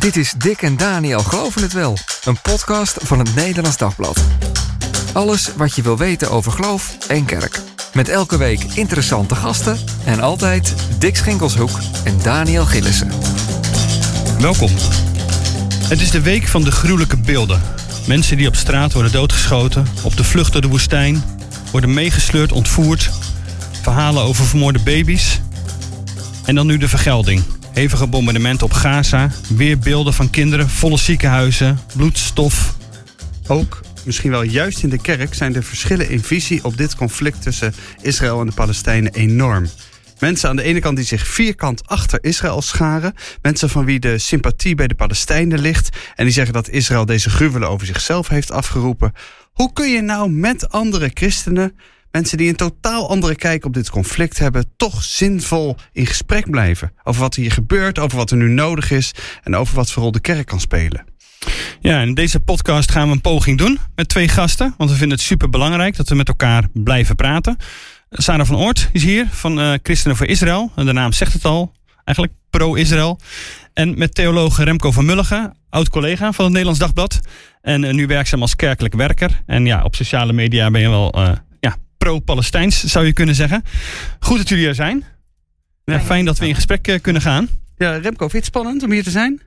Dit is Dick en Daniel Geloven het Wel, een podcast van het Nederlands Dagblad. Alles wat je wil weten over geloof en kerk. Met elke week interessante gasten en altijd Dick Schinkelshoek en Daniel Gillissen. Welkom. Het is de week van de gruwelijke beelden. Mensen die op straat worden doodgeschoten, op de vlucht door de woestijn, worden meegesleurd, ontvoerd. Verhalen over vermoorde baby's. En dan nu de vergelding. Hevige bombardementen op Gaza, weer beelden van kinderen, volle ziekenhuizen, bloedstof. Ook, misschien wel juist in de kerk, zijn de verschillen in visie op dit conflict tussen Israël en de Palestijnen enorm. Mensen aan de ene kant die zich vierkant achter Israël scharen. Mensen van wie de sympathie bij de Palestijnen ligt. En die zeggen dat Israël deze gruwelen over zichzelf heeft afgeroepen. Hoe kun je nou met andere christenen, mensen die een totaal andere kijk op dit conflict hebben, toch zinvol in gesprek blijven? Over wat hier gebeurt, over wat er nu nodig is en over wat voor rol de kerk kan spelen. Ja, in deze podcast gaan we een poging doen met twee gasten. Want we vinden het super belangrijk dat we met elkaar blijven praten. Sarah van Oort is hier van uh, Christenen voor Israël. De naam zegt het al, eigenlijk pro-Israël. En met theoloog Remco van Mulligen, oud-collega van het Nederlands Dagblad. En uh, nu werkzaam als kerkelijk werker. En ja, op sociale media ben je wel ja, pro-Palestijns, zou je kunnen zeggen. Goed dat jullie er zijn. Fijn dat we in gesprek kunnen gaan. Ja, Remco, vind je het spannend om hier te zijn?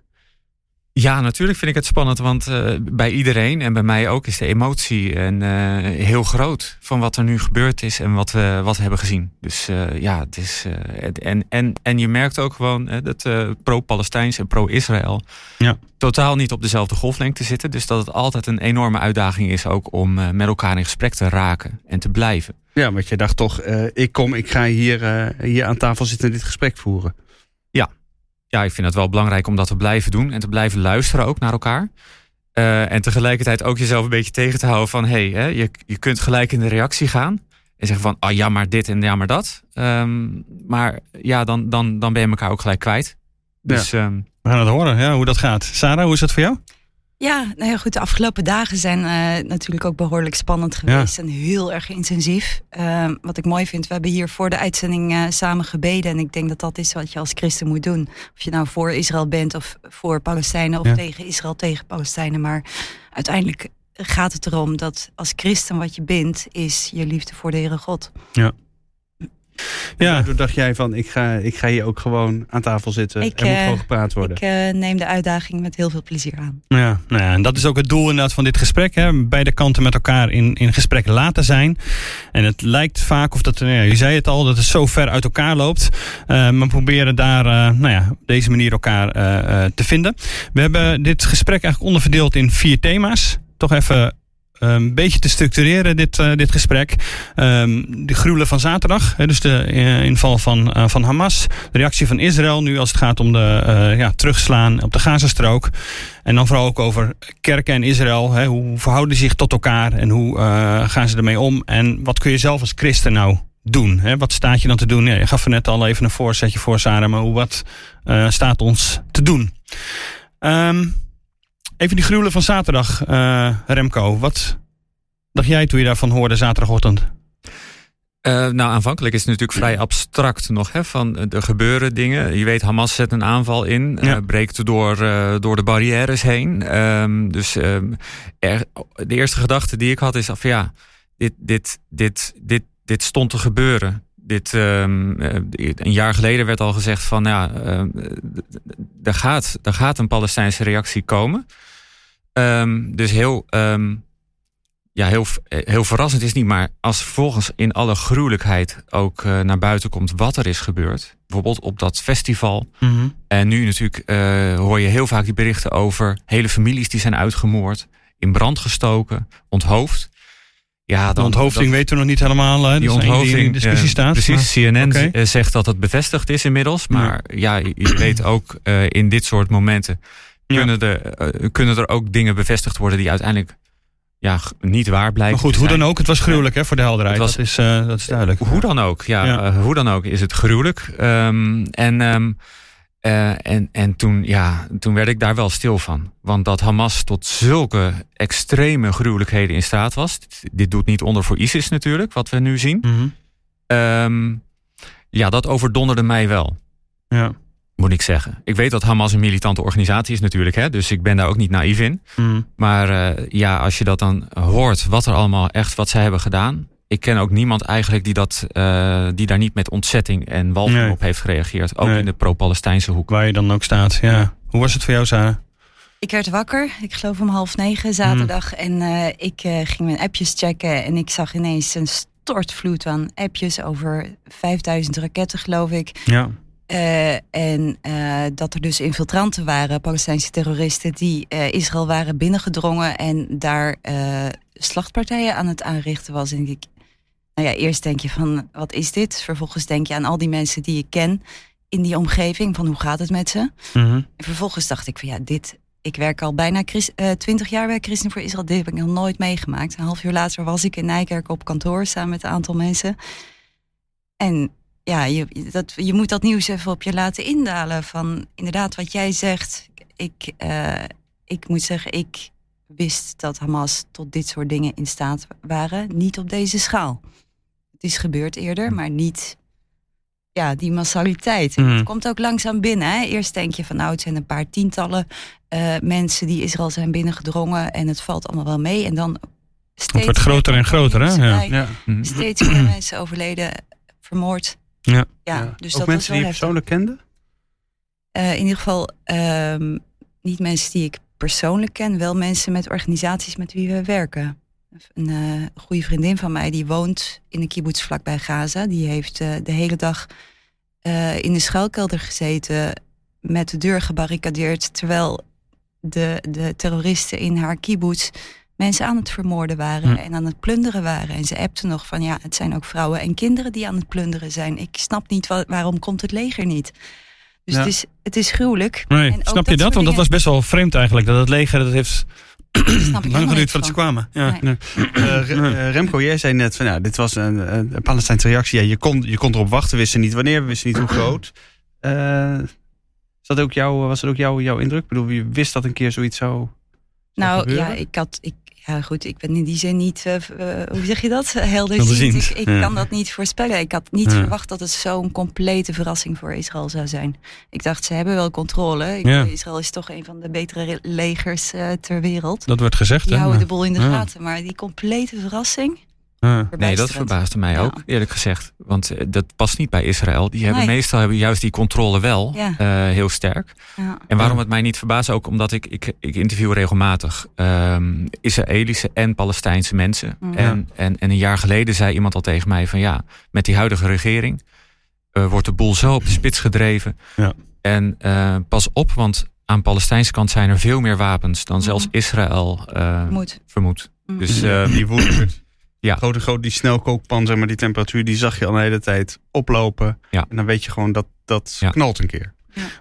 Ja, natuurlijk vind ik het spannend, want uh, bij iedereen en bij mij ook is de emotie en, uh, heel groot van wat er nu gebeurd is en wat we, wat we hebben gezien. Dus uh, ja, het is. en, en, en je merkt ook gewoon dat pro-Palestijns en pro-Israël ja. totaal niet op dezelfde golflengte zitten. Dus dat het altijd een enorme uitdaging is ook om met elkaar in gesprek te raken en te blijven. Ja, want je dacht toch, ik kom, ik ga hier, hier aan tafel zitten en dit gesprek voeren. Ja, ik vind het wel belangrijk om dat te blijven doen en te blijven luisteren ook naar elkaar. Uh, en tegelijkertijd ook jezelf een beetje tegen te houden van hé, hey, je, je kunt gelijk in de reactie gaan. En zeggen van, ah ja, maar dit en ja, maar dat. Um, maar ja, dan, dan, dan ben je elkaar ook gelijk kwijt. Dus, ja. um, We gaan het horen, ja, hoe dat gaat. Sarah, hoe is dat voor jou? Ja, nou ja, goed. De afgelopen dagen zijn uh, natuurlijk ook behoorlijk spannend geweest ja. en heel erg intensief. Uh, wat ik mooi vind, we hebben hier voor de uitzending uh, samen gebeden. En ik denk dat dat is wat je als christen moet doen. Of je nou voor Israël bent of voor Palestijnen of ja. tegen Israël, tegen Palestijnen. Maar uiteindelijk gaat het erom dat als christen wat je bent, is je liefde voor de Heere God. Ja. Ja. Toen dacht jij van, ik ga, ik ga hier ook gewoon aan tafel zitten. Ik, er moet gewoon gepraat worden. Ik uh, neem de uitdaging met heel veel plezier aan. Ja, nou ja, en dat is ook het doel inderdaad van dit gesprek. Hè? Beide kanten met elkaar in, in gesprek laten zijn. En het lijkt vaak, of dat, nou ja, je zei het al, dat het zo ver uit elkaar loopt. Uh, maar proberen daar, uh, nou ja, op deze manier elkaar te vinden. We hebben dit gesprek eigenlijk onderverdeeld in vier thema's. Toch even een beetje te structureren, dit, uh, dit gesprek. Um, de gruwelen van zaterdag, dus de uh, inval van, uh, van Hamas. De reactie van Israël nu als het gaat om de ja, terugslaan op de Gazastrook. En dan vooral ook over kerken en Israël. Hè, hoe verhouden ze zich tot elkaar en hoe gaan ze ermee om? En wat kun je zelf als christen nou doen? Hè? Wat staat je dan te doen? Je gaf er net al even een voorzetje voor, Sarah. Maar hoe, wat staat ons te doen? Um, Even die gruwelen van zaterdag, uh, Remco. Wat dacht jij toen je daarvan hoorde zaterdagochtend? Uh, nou, aanvankelijk is het natuurlijk vrij abstract nog. Hè, van er gebeuren dingen. Je weet, Hamas zet een aanval in. Ja. Uh, breekt door, uh, door de barrières heen. Um, dus um, er, de eerste gedachte die ik had is: af ja, dit, dit, dit, dit, dit stond te gebeuren. Dit, um, een jaar geleden werd al gezegd van ja, er, gaat, er gaat een Palestijnse reactie komen. Um, dus heel, um, ja, heel, heel verrassend is niet, maar als vervolgens in alle gruwelijkheid ook uh, naar buiten komt wat er is gebeurd. Bijvoorbeeld op dat festival. Mm -hmm. En nu natuurlijk uh, hoor je heel vaak die berichten over hele families die zijn uitgemoord, in brand gestoken, onthoofd. Ja, dan, de onthoofding dat, weten we nog niet helemaal. Hè? Die onthoofding die in discussie staat. Precies, maar, CNN okay. zegt dat het bevestigd is inmiddels. Maar ja, ja je weet ook uh, in dit soort momenten kunnen, er, uh, kunnen er ook dingen bevestigd worden die uiteindelijk ja, niet waar blijken. Maar goed, hoe dan ook, het was gruwelijk hè, voor de helderheid. Was, dat, is, dat is duidelijk. Hoe dan ook, ja. ja. Hoe dan ook is het gruwelijk. Um, en, um, uh, en, en toen, ja, toen werd ik daar wel stil van. Want dat Hamas tot zulke extreme gruwelijkheden in staat was. Dit, dit doet niet onder voor ISIS natuurlijk, wat we nu zien. Mm -hmm. um, ja, dat overdonderde mij wel. Ja. moet ik zeggen. Ik weet dat Hamas een militante organisatie is natuurlijk, hè, dus ik ben daar ook niet naïef in. Mm. Maar uh, ja, als je dat dan hoort, wat er allemaal echt, wat zij hebben gedaan. Ik ken ook niemand eigenlijk die, dat, uh, die daar niet met ontzetting en walging Nee. op heeft gereageerd. Ook Nee. in de pro-Palestijnse hoek. Waar je dan ook staat, ja. Hoe was het voor jou, Sarah? Ik werd wakker, ik geloof om half negen zaterdag. En eh, ik eh, ging mijn appjes checken en ik zag ineens een stortvloed aan appjes over 5000 raketten, geloof ik. Ja. Eh, en eh, dat er dus infiltranten waren, Palestijnse terroristen, die eh, Israël waren binnengedrongen en daar eh, slachtpartijen aan het aanrichten was. En ik, nou ja, eerst denk je van, wat is dit? Vervolgens denk je aan al die mensen die ik ken in die omgeving, van hoe gaat het met ze? Mhm. En vervolgens dacht ik van ja, dit. Ik werk al bijna twintig jaar bij Christen voor Israël. Dit heb ik nog nooit meegemaakt. Een half uur later was ik in Nijkerk op kantoor samen met een aantal mensen. En ja, je, dat, je moet dat nieuws even op je laten indalen. Van inderdaad, wat jij zegt. Ik, eh, ik moet zeggen, ik wist dat Hamas tot dit soort dingen in staat waren. Niet op deze schaal. Het is gebeurd eerder, maar niet ja, die massaliteit. Het komt ook langzaam binnen. Hè? Eerst denk je van nou, het zijn een paar tientallen eh, mensen die Israël zijn binnengedrongen en het valt allemaal wel mee. En dan steeds wordt groter en groter, hè? Ja. Ja. Mhm. Steeds meer mensen overleden, vermoord. Ja. ja, Ja. dus Ook dat mensen was wel die je persoonlijk kende? Eh, in ieder geval ehm, niet mensen die ik persoonlijk ken, wel mensen met organisaties met wie we werken. Een eh, goede vriendin van mij die woont in een kibbutz vlakbij Gaza. Die heeft eh, de hele dag eh, in de schuilkelder gezeten met de deur gebarricadeerd, terwijl de, de terroristen in haar kibbutz mensen aan het vermoorden waren Hm. en aan het plunderen waren. En ze appte nog van ja, het zijn ook vrouwen en kinderen die aan het plunderen zijn. Ik snap niet wa- waarom komt het leger niet. Dus Ja. het, is, het is gruwelijk. Nee, En snap je dat? soort Want dat was best wel vreemd eigenlijk. Dat het leger, dat heeft snap ik lang geduurd voordat ze kwamen. Ja. Nee. Eh, eh, Remco, jij zei net van ja, dit was een, een, Palestijnse reactie. Ja, je, kon, je kon erop wachten, wisten niet wanneer, wisten niet hoe groot. Eh, is dat ook jouw, was dat ook jouw, jouw indruk? Ik bedoel, je wist dat een keer zoiets zou. zou Nou gebeuren? ja, ik had. Ik, ja, goed, ik ben in die zin niet. eh, hoe zeg je dat? Helderziend. Helderziend, Ik, ik ja. kan dat niet voorspellen. Ik had niet Ja. verwacht dat het zo'n complete verrassing voor Israël zou zijn. Ik dacht, ze hebben wel controle. Ik, Ja. Israël is toch een van de betere re- legers eh, ter wereld. Dat wordt gezegd, Die hè? houden de boel in de gaten. Maar die complete verrassing. Nee, dat verbaasde mij Ja. ook, eerlijk gezegd. Want eh, dat past niet bij Israël. Die hebben Nee. meestal hebben juist die controle wel Ja. eh, heel sterk. Ja. En waarom het mij niet verbaast, ook omdat ik, ik, ik interview regelmatig ehm, Israëlische en Palestijnse mensen. Mhm. En, en, en een jaar geleden zei iemand al tegen mij van ja, met die huidige regering eh, wordt de boel zo op de spits gedreven. Ja. En eh, pas op, want aan de Palestijnse kant zijn er veel meer wapens dan zelfs Mhm. Israël eh, vermoedt. Mm. Dus Ja, eh, die woede. Ja. Grote, grote, die snelkookpan, zeg maar, die temperatuur, die zag je al de hele tijd oplopen. Ja. En dan weet je gewoon dat dat Ja. knalt een keer.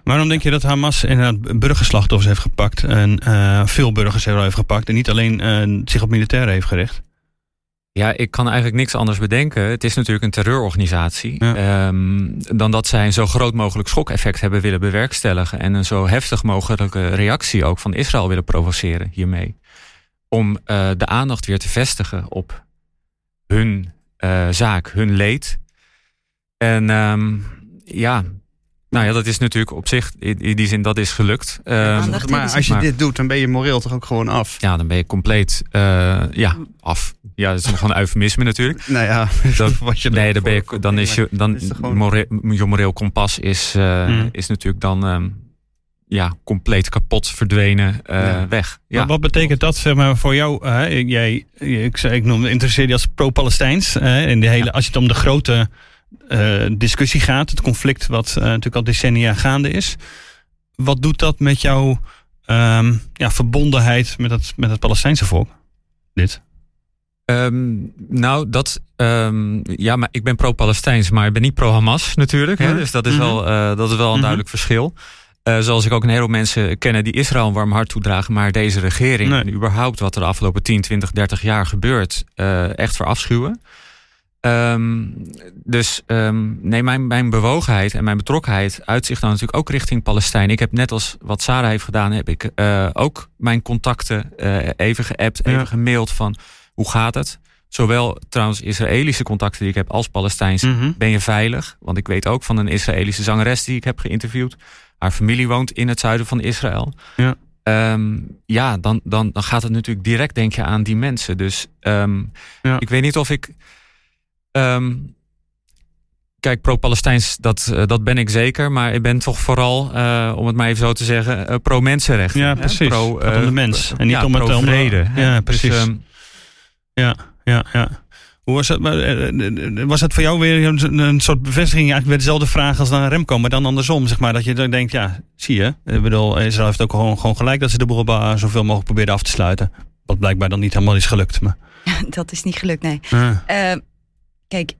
Waarom denk je dat Hamas inderdaad burgerslachtoffers heeft gepakt? En eh, veel burgers heeft gepakt. En niet alleen eh, zich op militairen heeft gericht? Ja, ik kan eigenlijk niks anders bedenken. Het is natuurlijk een terreurorganisatie. Ja. Ehm, dan dat zij een zo groot mogelijk schokeffect hebben willen bewerkstelligen. En een zo heftig mogelijke reactie ook van Israël willen provoceren hiermee. Om eh, de aandacht weer te vestigen op hun eh, zaak, hun leed. En ehm, ja, nou ja, dat is natuurlijk op zich, in, in die zin, dat is gelukt. Ehm, maar als je Maar- dit doet, dan ben je moreel toch ook gewoon af. ja, dan ben je compleet eh, ja, af. Ja, dat is nog een eufemisme natuurlijk. Nou ja, Dat- wat je Nee, dan, ben je, dan is je, dan, Het is toch gewoon- more- je moreel kompas is, eh, Mm. is natuurlijk dan ehm, ja, compleet kapot verdwenen eh, Ja. weg. Ja. Maar wat betekent dat zeg maar, voor jou? hè? Ik- jij, ik, zei- ik noemde, interesseer je als pro-Palestijns. hè, in de hele, Ja. Als het om de grote eh, discussie gaat, het conflict wat eh, natuurlijk al decennia gaande is. Wat doet dat met jouw ehm, ja, verbondenheid met het, met het Palestijnse volk? Dit. Ehm, nou, dat. ehm, ja, maar ik ben pro-Palestijns, maar ik ben niet pro-Hamas natuurlijk. Hè, Mhm. dus dat is Mhm. wel, eh, dat is wel een Mhm. duidelijk verschil. Eh, zoals ik ook een heleboel mensen kennen die Israël een warm hart toedragen, maar deze regering Nee. en überhaupt wat er de afgelopen 10, 20, 30 jaar gebeurt, eh, echt verafschuwen. Ehm, dus ehm, nee, mijn, mijn bewogenheid en mijn betrokkenheid uitzicht dan natuurlijk ook richting Palestijn. Ik heb net als wat Sarah heeft gedaan, heb ik eh, ook mijn contacten even geappt, even gemaild van hoe gaat het? zowel trouwens Israëlische contacten die ik heb als Palestijnse, Mhm. ben je veilig. Want ik weet ook van een Israëlische zangeres die ik heb geïnterviewd. Haar familie woont in het zuiden van Israël. Ja. Ehm, ja, dan, dan, dan gaat het natuurlijk direct denk je aan die mensen. Dus ehm, Ja. ik weet niet of ik... ehm, kijk, pro-Palestijns, dat, eh, dat ben ik zeker. Maar ik ben toch vooral, eh, om het maar even zo te zeggen, eh, pro-mensenrechten. Ja, precies. Pro, om de mens. En niet ja, om het- om- pro-vrede. hè? Ja, Dus, precies. Ja, ja, ja. Hoe was het? maar, eh, eh, Was het voor jou weer een, een soort bevestiging eigenlijk weer dezelfde vraag als naar Remco, maar dan andersom, zeg maar, dat je dan denkt, ja, zie je, ik bedoel, Israël heeft ook gewoon, gewoon gelijk dat ze de boel zoveel mogelijk proberen af te sluiten. Wat blijkbaar dan niet helemaal is gelukt. Maar, Dat is niet gelukt, nee. Eh, kijk,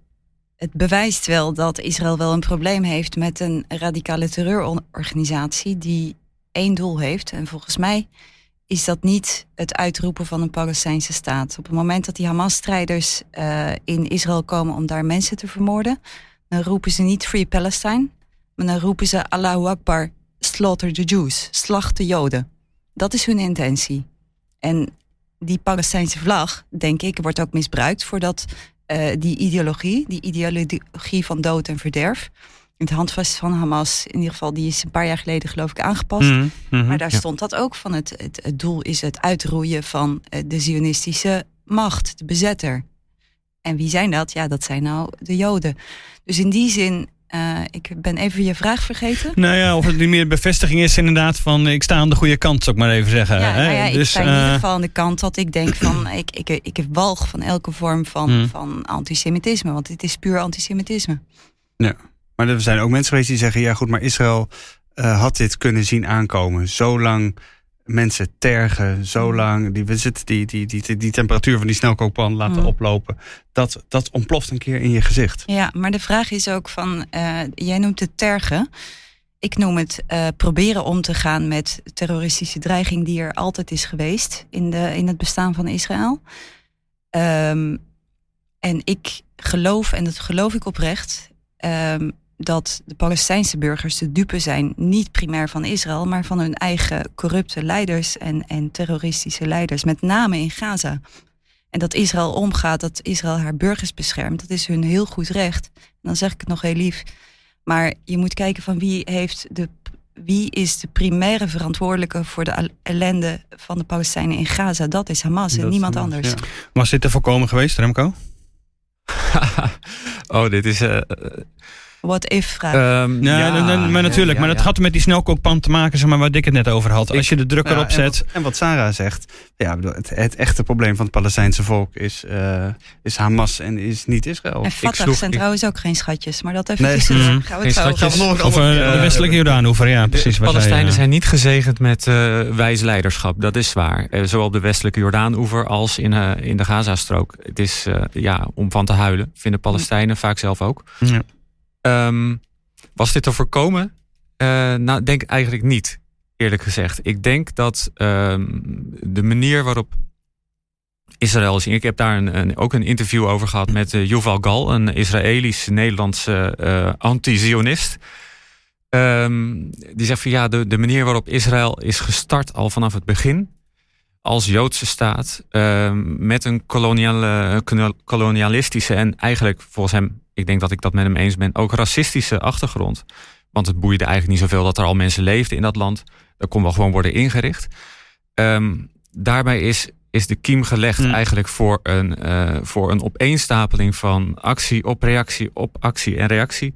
het bewijst wel dat Israël wel een probleem heeft met een radicale terreurorganisatie die één doel heeft. En volgens mij is dat niet het uitroepen van een Palestijnse staat. Op het moment dat die Hamas-strijders eh, in Israël komen om daar mensen te vermoorden, dan roepen ze niet Free Palestine, maar dan roepen ze Allahu Akbar, slaughter the Jews, slacht de Joden. Dat is hun intentie. En die Palestijnse vlag, denk ik, wordt ook misbruikt voor dat, eh, die ideologie, die ideologie van dood en verderf. Het handvast van Hamas, in ieder geval, die is een paar jaar geleden geloof ik aangepast. mhm, mhm. Maar daar Ja. stond dat ook van. Het, het, het doel is het uitroeien van eh, de Zionistische macht, de bezetter. En wie zijn dat? Ja, dat zijn nou de Joden. Dus in die zin, eh, ik ben even je vraag vergeten. Nou ja, of het niet meer bevestiging is inderdaad van ik sta aan de goede kant, zou ik maar even zeggen. Ja, hè? nou ja, ik dus, sta in ieder eh, geval aan de kant dat ik denk van... ik, ik, ik walg van elke vorm van, Hmm. van antisemitisme. Want dit is puur antisemitisme. Maar er zijn ook mensen geweest die zeggen: ja, goed, maar Israël eh, had dit kunnen zien aankomen. Zolang mensen tergen, zolang die, we zitten die, die, die, die, die temperatuur van die snelkookpan laten Mm. oplopen. Dat, dat ontploft een keer in je gezicht. Ja, maar de vraag is ook van... eh, jij noemt het tergen. Ik noem het eh, proberen om te gaan met terroristische dreiging... die er altijd is geweest in, de, in het bestaan van Israël. Ehm, en ik geloof, en dat geloof ik oprecht... ehm, dat de Palestijnse burgers de dupe zijn, niet primair van Israël, maar van hun eigen corrupte leiders en, en terroristische leiders, met name in Gaza. En dat Israël omgaat, dat Israël haar burgers beschermt, dat is hun heel goed recht. En dan zeg ik het nog heel lief. Maar je moet kijken van wie heeft de wie is de primaire verantwoordelijke voor de ellende van de Palestijnen in Gaza? Dat is Hamas en Dat niemand Hamas, anders. ja. was dit te voorkomen geweest, Remco? oh, dit is... eh, What if vraag. ehm, Ja, maar natuurlijk. maar dat ja. had met die snelkookpan te maken, zeg maar, waar Dick het net over had. Als je de druk Ja, erop en zet. wat- En wat Sarah zegt, ja, bedoel, het, het echte probleem van het Palestijnse volk is, eh, is Hamas en is niet Israël. en Fatah zijn ik- trouwens ook geen schatjes, maar dat even Nee. Mhm. Gaan we het zo. Of eh, de eh, westelijke Jordaanoever, ja, precies. De Palestijnen eh, zijn niet gezegend met eh wijs leiderschap. Dat is waar. Zowel op de westelijke Jordaanoever als in, eh, in de Gazastrook. Het is eh, ja, om van te huilen. Vinden Palestijnen vaak zelf ook. Ja. Ehm, was dit te voorkomen? Eh, nou, denk eigenlijk niet, eerlijk gezegd. Ik denk dat ehm, de manier waarop Israël is. Ik heb daar een, ook een interview over gehad met eh, Yuval Gal, een Israëlisch-Nederlandse eh, anti-Zionist. Ehm, die zegt van ja, de, de manier waarop Israël is gestart al vanaf het begin. Als Joodse staat. ehm, met een koloniale, kolo- kolonialistische en eigenlijk volgens hem, ik denk dat ik dat met hem eens ben, ook racistische achtergrond. Want het boeide eigenlijk niet zoveel dat er al mensen leefden in dat land. Dat kon wel gewoon worden ingericht. Ehm, daarbij is, is de kiem gelegd Hmm. eigenlijk voor een, eh, voor een opeenstapeling van actie op reactie op actie en reactie.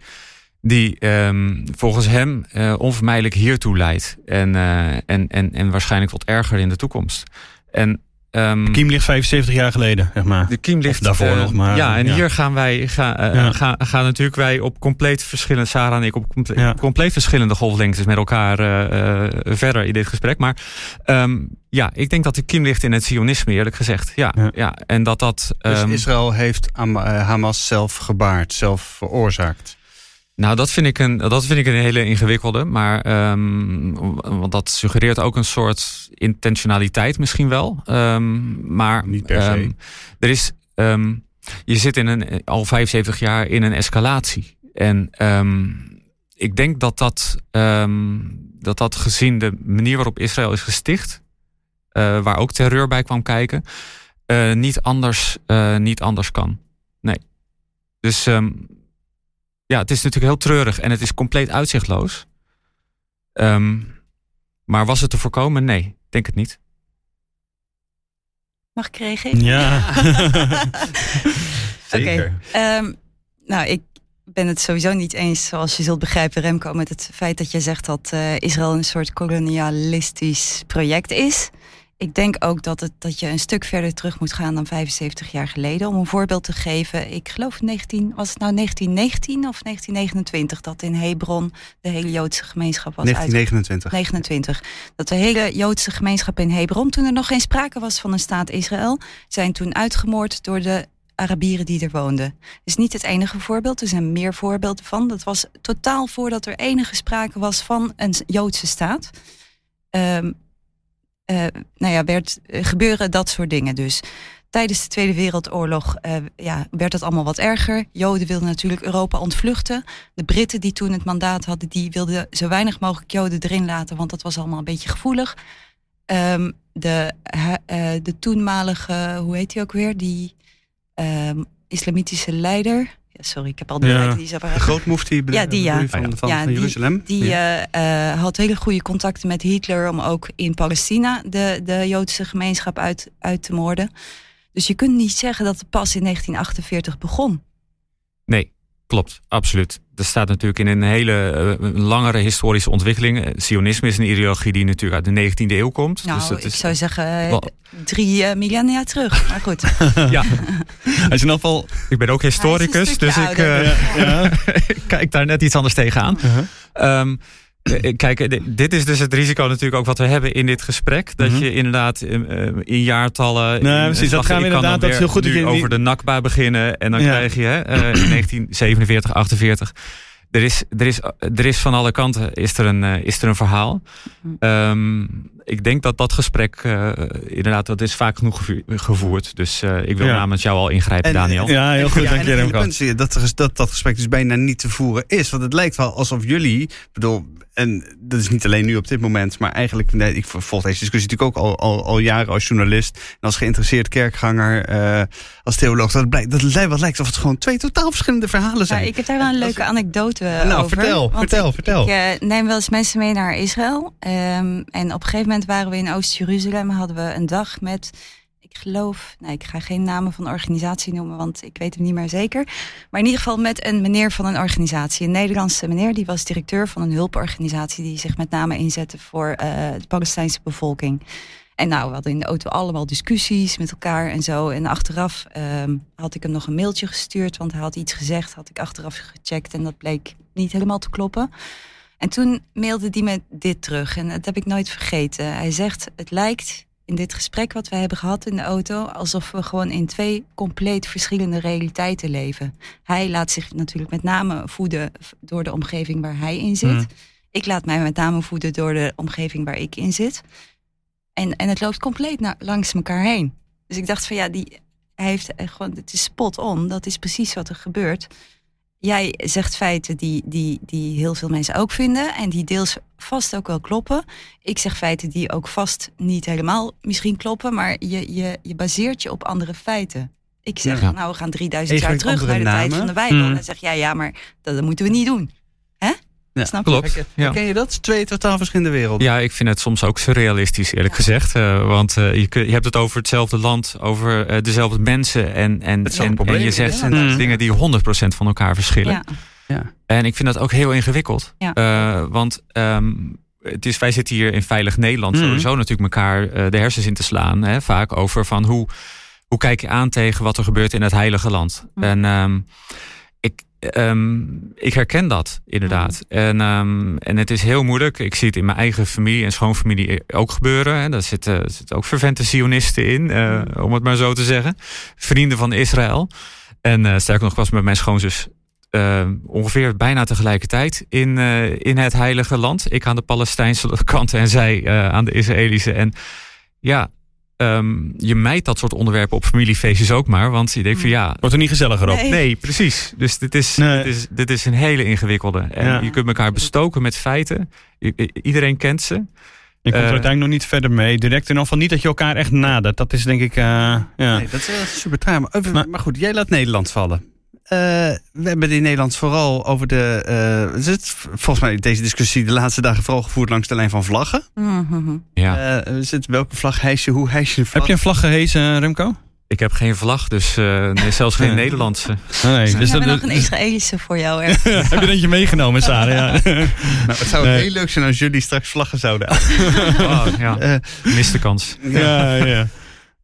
Die ehm, volgens hem eh, onvermijdelijk hiertoe leidt. En, eh, en, en, en waarschijnlijk tot erger in de toekomst. En, ehm, Kiem ligt 75 jaar geleden, zeg maar. de kiem ligt Of daarvoor eh, nog, maar, Ja, en ja. hier gaan wij gaan, eh, Ja. gaan, gaan natuurlijk wij op compleet verschillende, Sarah en ik op Ja. compleet verschillende golflengtes met elkaar eh, eh, verder in dit gesprek. Maar ehm, ja, ik denk dat de kiem ligt in het Zionisme, eerlijk gezegd. Ja, Ja. ja. en dat dat. Dus ehm, Israël heeft Am- Hamas zelf gebaard, zelf veroorzaakt. Nou, dat vind ik een, dat vind ik een hele ingewikkelde. Maar, ehm, want dat suggereert ook een soort intentionaliteit misschien wel. Ehm, maar Niet per se. ehm, er is, je zit in een, al 75 jaar in een escalatie. En ik denk dat dat, dat dat gezien de manier waarop Israël is gesticht, eh, waar ook terreur bij kwam kijken, uh, niet, anders, uh, niet anders kan. Nee. Dus um, ja, het is natuurlijk heel treurig en het is compleet uitzichtloos. Um, maar was het te voorkomen? Nee, denk het niet. Mag ik reageren? Ja. Zeker. Okay. Um, nou, ik ben het sowieso niet eens, zoals je zult begrijpen, Remco, met het feit dat je zegt dat uh, Israël een soort kolonialistisch project is. Ik denk ook dat, het, dat je een stuk verder terug moet gaan dan 75 jaar geleden. Om een voorbeeld te geven, ik geloof 19, was het nou 1919 of 1929 dat in Hebron de hele Joodse gemeenschap was 1929. Uit, 29. Dat de hele Joodse gemeenschap in Hebron, toen er nog geen sprake was van een staat Israël, zijn toen uitgemoord door de Arabieren die er woonden. Het is niet het enige voorbeeld, er zijn meer voorbeelden van. Dat was totaal voordat er enige sprake was van een Joodse staat. Um, uh, nou ja, werd, uh, gebeuren dat soort dingen dus. Tijdens de Tweede Wereldoorlog uh, ja, werd het allemaal wat erger. Joden wilden natuurlijk Europa ontvluchten. De Britten die toen het mandaat hadden, die wilden zo weinig mogelijk Joden erin laten, want dat was allemaal een beetje gevoelig. Um, de, de toenmalige, hoe heet die ook weer? Die um, islamitische leider. Ja, sorry, ik heb al de ja. die zo De grootmoefti ja, die, ja. van, van, ja, van Jeruzalem. Die, die ja. uh, uh, had hele goede contacten met Hitler om ook in Palestina de, de Joodse gemeenschap uit, uit te moorden. Dus je kunt niet zeggen dat het pas in 1948 begon. Nee, klopt, absoluut. Er staat natuurlijk in een hele uh, langere historische ontwikkeling. Sionisme is een ideologie die natuurlijk uit de 19e eeuw komt. Nou, dus dat ik is zou zeggen uh, drie uh, millennia terug. Maar goed. ja. Is in geval... Ik ben ook historicus, dus ik, ja. ik kijk daar net iets anders tegenaan. -huh. Um, Kijk, dit is dus het risico natuurlijk ook wat we hebben in dit gesprek. Dat mm -hmm. je inderdaad in, jaartallen... Nee, in, precies, dat gaan we inderdaad... Dat is heel goed nu over de Nakba beginnen. En dan ja. krijg je hè, uh, in 1947, 48... Er is, er, is, er is van alle kanten is er een, is er een verhaal. Um, ik denk dat dat gesprek uh, inderdaad, dat is vaak genoeg gevoerd. Dus uh, ik wil ja. namens jou al ingrijpen, en, Daniel. Ja, heel goed, ja, dank je Remco. Dat, dat dat gesprek dus bijna niet te voeren is. Want het lijkt wel alsof jullie, bedoel, en dat is niet alleen nu op dit moment, maar eigenlijk, nee, ik volg deze discussie natuurlijk ook al, al, al jaren als journalist en als geïnteresseerd kerkganger, uh, als theoloog. Dat, blijkt, dat lijkt wat lijkt alsof het gewoon twee totaal verschillende verhalen zijn. Ja, ik heb daar wel een leuke anekdote nou, over. Vertel, vertel, ik, vertel. Ik uh, neem wel eens mensen mee naar Israël. Um, en op een gegeven moment waren we in Oost-Jeruzalem, hadden we een dag met ik geloof, nee, ik ga geen namen van de organisatie noemen, want ik weet hem niet meer zeker. Maar in ieder geval met een meneer van een organisatie. Een Nederlandse meneer, die was directeur van een hulporganisatie die zich met name inzette voor uh, de Palestijnse bevolking. En nou, we hadden in de auto allemaal discussies met elkaar en zo. En achteraf um, had ik hem nog een mailtje gestuurd, want hij had iets gezegd, had ik achteraf gecheckt en dat bleek niet helemaal te kloppen. En toen mailde hij me dit terug en dat heb ik nooit vergeten. Hij zegt, het lijkt in dit gesprek wat we hebben gehad in de auto, alsof we gewoon in twee compleet verschillende realiteiten leven. Hij laat zich natuurlijk met name voeden door de omgeving waar hij in zit. Mm. Ik laat mij met name voeden door de omgeving waar ik in zit. En, en het loopt compleet naar, langs elkaar heen. Dus ik dacht van ja, die, hij heeft gewoon, het is spot on. Dat is precies wat er gebeurt. Jij zegt feiten die, die, die heel veel mensen ook vinden en die deels vast ook wel kloppen. Ik zeg feiten die ook vast niet helemaal misschien kloppen, maar je, je, je baseert je op andere feiten. Ik zeg, ja. nou, we gaan 3000 jaar terug naar de namen. tijd van de Bijbel. Mm. En dan zeg jij, ja, maar dat, dat moeten we niet doen. Ja, Snap klopt. je? Ja. Ken je dat? Twee totaal verschillende werelden. Ja, ik vind het soms ook surrealistisch, eerlijk ja. gezegd. Uh, want uh, je, je, hebt het over hetzelfde land, over uh, dezelfde mensen. En, en, en, en je zegt ja, mm. dingen die 100% van elkaar verschillen. Ja. En ik vind dat ook heel ingewikkeld. want um, het is, wij zitten hier in veilig Nederland mm. sowieso natuurlijk elkaar de hersens in te slaan. Hè, vaak over van hoe, hoe kijk je aan tegen wat er gebeurt in het heilige land. Hm. En um, ik, Um, ik herken dat inderdaad. Hm. Mm. En, um, en het is heel moeilijk. Ik zie het in mijn eigen familie en schoonfamilie ook gebeuren. Hè. Daar zitten, zitten ook vervente Zionisten in, uh, mm. om het maar zo te zeggen. Vrienden van Israël. En uh, sterker nog, was met mijn schoonzus uh, ongeveer bijna tegelijkertijd in, in het Heilige Land. Ik aan de Palestijnse kant en zij aan de Israëlische. En ja, Um, je mijt dat soort onderwerpen op familiefeestjes ook maar. Want je denkt van ja... Wordt er niet gezelliger op. Nee, nee precies. Dus dit is, nee. dit, is, dit is een hele ingewikkelde. En ja. je kunt elkaar bestoken met feiten. I iedereen kent ze. Je komt er uiteindelijk nog niet verder mee. Direct in ieder geval niet dat je elkaar echt nadert. Dat is denk ik... ja. Nee, dat is super traag. Maar, maar, maar, goed, jij laat Nederland vallen. We hebben in Nederland vooral over de. Uh, het, volgens mij deze discussie de laatste dagen vooral gevoerd langs de lijn van vlaggen. Mm -hmm. Ja. Uh, zit, welke vlag hijs je? Hoe hijs je de vlag? Heb je een vlag gehezen, Remco? Ik heb geen vlag, dus uh, nee, zelfs geen Nederlandse. Nee, dus we hebben nog een Israëlische voor jou. Hè? heb je eentje meegenomen, Sarah? Ja. nou, het zou nee. heel leuk zijn als jullie straks vlaggen zouden oh, ja. Uh, Mist de kans. Ja, ja.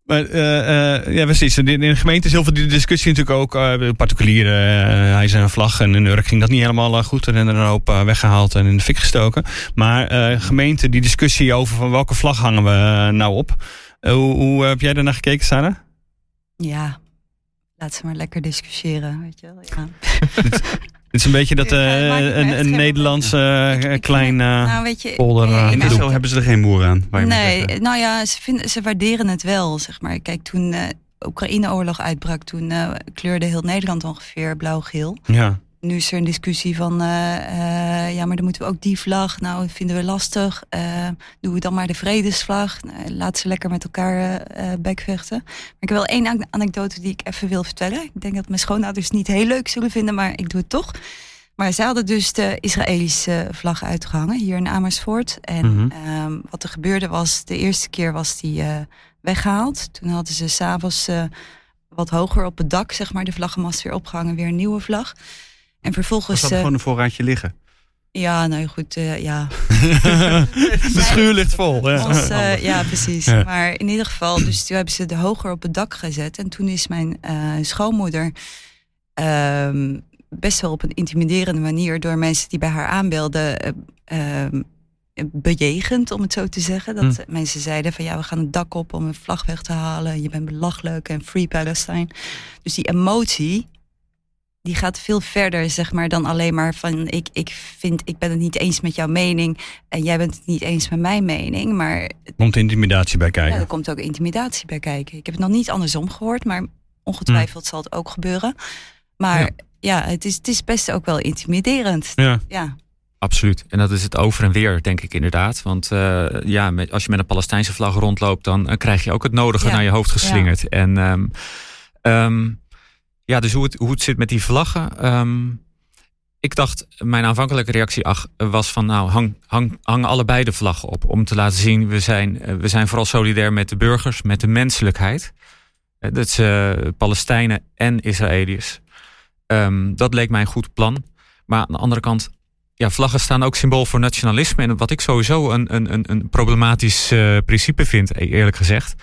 Maar, uh, ja, precies. In de gemeente is heel veel discussie natuurlijk ook. Uh, particuliere, hij is een vlag en in Urk ging dat niet helemaal goed. En er een hoop weggehaald en in de fik gestoken. Maar gemeente, die discussie over van welke vlag hangen we nou op. hoe, hoe heb jij daarnaar gekeken, Sarah? Ja, laat ze maar lekker discussiëren, weet je wel. Ja. Het is een beetje dat uh, een, een Nederlandse uh, klein uh, nou, weet je, polder. in Israël hebben ze er geen moer aan. Nee, nou ja, ze, vinden, ze waarderen het wel, zeg maar. Kijk, toen de Oekraïne-oorlog uitbrak, toen kleurde heel Nederland ongeveer blauw-geel. Ja nu is er een discussie van, uh, uh, ja, maar dan moeten we ook die vlag. Nou, dat vinden we lastig. Uh, doen we dan maar de vredesvlag. Nou, laat ze lekker met elkaar bekvechten. Maar ik heb wel één anekdote die ik even wil vertellen. Ik denk dat mijn schoonouders het niet heel leuk zullen vinden, maar ik doe het toch. Maar ze hadden dus de Israëlische vlag uitgehangen hier in Amersfoort. En mm -hmm. wat er gebeurde was, de eerste keer was die weggehaald. Toen hadden ze s'avonds wat hoger op het dak, zeg maar, de vlaggenmast weer opgehangen, weer een nieuwe vlag. En vervolgens. Was gewoon een voorraadje liggen? Ja, nou goed, uh, ja. de schuur ligt vol. Ja, Ons, uh, ja precies. Ja. Maar in ieder geval, dus toen hebben ze de hoger op het dak gezet. En toen is mijn uh, schoonmoeder um, best wel op een intimiderende manier door mensen die bij haar aanbelden um, bejegend, om het zo te zeggen. Dat hm. mensen zeiden van ja, we gaan het dak op om een vlag weg te halen. Je bent belachelijk en Free Palestine. Dus die emotie die gaat veel verder, zeg maar, dan alleen maar van ik, ik vind, ik ben het niet eens met jouw mening en jij bent het niet eens met mijn mening. Maar komt intimidatie bij kijken? Ja, er komt ook intimidatie bij kijken. Ik heb het nog niet andersom gehoord, maar ongetwijfeld hm. zal het ook gebeuren. Maar ja, ja het, is, het is best ook wel intimiderend. Ja. ja. Absoluut. En dat is het over en weer, denk ik inderdaad. Want uh, ja, met, als je met een Palestijnse vlag rondloopt, dan uh, krijg je ook het nodige ja. naar je hoofd geslingerd. Ja. En um, um, ja, dus hoe het, hoe het zit met die vlaggen. Um, ik dacht, mijn aanvankelijke reactie ach, was van nou, hang, hang, hang allebei de vlaggen op. Om te laten zien, we zijn, we zijn vooral solidair met de burgers, met de menselijkheid. Dat is uh, Palestijnen en Israëliërs. Um, dat leek mij een goed plan. Maar aan de andere kant, ja, vlaggen staan ook symbool voor nationalisme. En wat ik sowieso een, een, een problematisch principe vind, e-, eerlijk gezegd.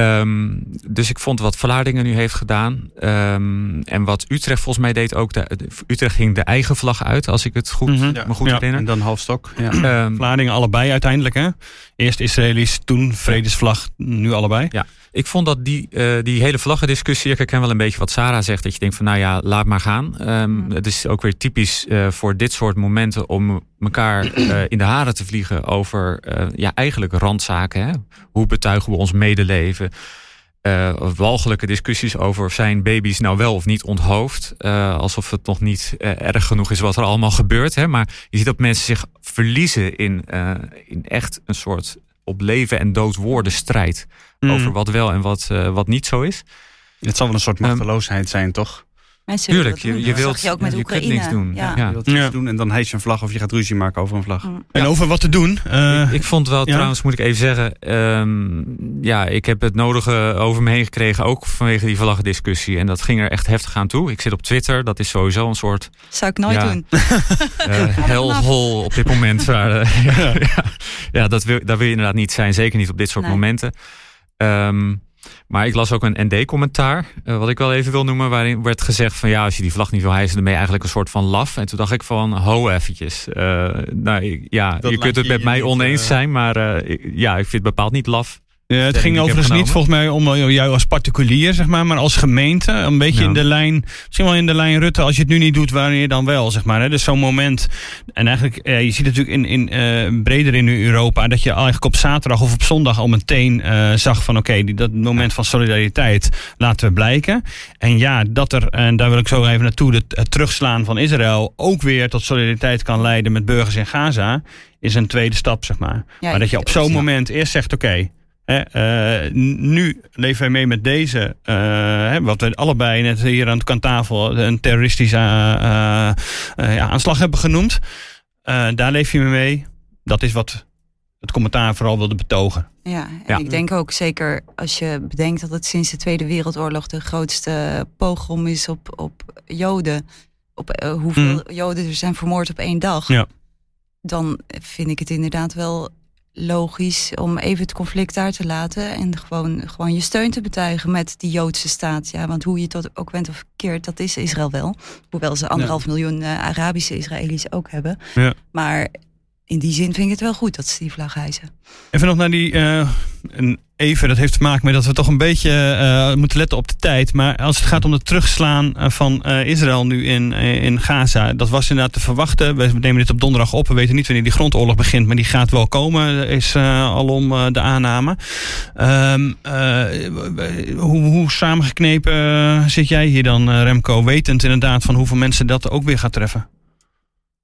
Um, dus ik vond wat Vlaardingen nu heeft gedaan. Um, en wat Utrecht volgens mij deed ook. De, Utrecht ging de eigen vlag uit, als ik het goed, mm -hmm. me goed ja, herinner. En dan halfstok. Ja. Um, Vlaardingen allebei uiteindelijk. Hè? Eerst Israëlisch, toen vredesvlag, nu allebei. Ja, ik vond dat die, uh, die hele vlaggendiscussie. Ik herken wel een beetje wat Sarah zegt. Dat je denkt van nou ja, laat maar gaan. Um, het is ook weer typisch uh, voor dit soort momenten om elkaar uh, in de haren te vliegen over ja, eigenlijk randzaken. Hè? Hoe betuigen we ons medeleven? Walgelijke discussies over zijn baby's nou wel of niet onthoofd. Alsof het nog niet erg genoeg is wat er allemaal gebeurt. Hè? Maar je ziet dat mensen zich verliezen in, in echt een soort op leven en dood woorden strijd. Mm. Over wat wel en wat, wat niet zo is. Het zal wel een soort machteloosheid um, zijn, toch? Mensen Tuurlijk, je, je wilt je ook met je Oekraïne. niks doen. Ja. Ja. Je wilt iets doen en dan heet je een vlag of je gaat ruzie maken over een vlag. Mm. En over wat te doen. Uh, ik, ik, vond wel, trouwens moet ik even zeggen, um, ja, ik heb het nodige over me heen gekregen, ook vanwege die vlaggendiscussie. En dat ging er echt heftig aan toe. Ik zit op Twitter, dat is sowieso een soort... Zou ik nooit doen. Uh, hellhole op dit moment. Waar, uh, ja, ja, dat wil, daar wil je inderdaad niet zijn, zeker niet op dit soort nee. momenten. Um, maar ik las ook een ND-commentaar, uh, wat ik wel even wil noemen, waarin werd gezegd van ja, als je die vlag niet wil hijsen, dan ben je eigenlijk een soort van laf. En toen dacht ik van, ho eventjes. Uh, nou ja, dat je kunt het met mij oneens uh... zijn, maar ja, ik vind het bepaald niet laf. Ja, het ging overigens niet volgens mij om eh, jou als particulier, zeg maar, maar als gemeente. Een beetje in de lijn, misschien wel in de lijn Rutte, als je het nu niet doet, wanneer dan wel, zeg maar. Hè? Dus zo'n moment. En eigenlijk, eh, je ziet natuurlijk in, in, uh, breder in Europa dat je eigenlijk op zaterdag of op zondag al meteen uh, zag van oké, okay, dat moment van solidariteit laten we blijken. En ja, dat er, en daar wil ik zo even naartoe, het, het terugslaan van Israël ook weer tot solidariteit kan leiden met burgers in Gaza, is een tweede stap, zeg maar. Ja, maar dat je op zo'n moment eerst zegt oké. Okay, uh, nu leven wij mee met deze, uh, wat we allebei net hier aan, tafel een terroristische aanslag hebben genoemd. daar leef je mee mee. Dat is wat het commentaar vooral wilde betogen. Ja, en ja. ik denk ook zeker als je bedenkt dat het sinds de Tweede Wereldoorlog de grootste pogrom is op, op Joden. Op hoeveel mm. Joden er zijn vermoord op één dag. Ja. Dan vind ik het inderdaad wel logisch om even het conflict daar te laten en gewoon, gewoon je steun te betuigen met die Joodse staat. Ja, want hoe je het ook bent of verkeerd, dat is Israël wel. Hoewel ze anderhalf miljoen uh, Arabische Israëli's ook hebben. Ja. Maar in die zin vind ik het wel goed dat ze die vlag hijsen. Even nog naar die. Uh, even, dat heeft te maken met dat we toch een beetje uh, moeten letten op de tijd. Maar als het gaat om het terugslaan van uh, Israël nu in, in Gaza. Dat was inderdaad te verwachten. We nemen dit op donderdag op. We weten niet wanneer die grondoorlog begint. Maar die gaat wel komen, is alom de aanname. Um, hoe, hoe samengeknepen zit jij hier dan, Remco? Wetend inderdaad van hoeveel mensen dat ook weer gaat treffen.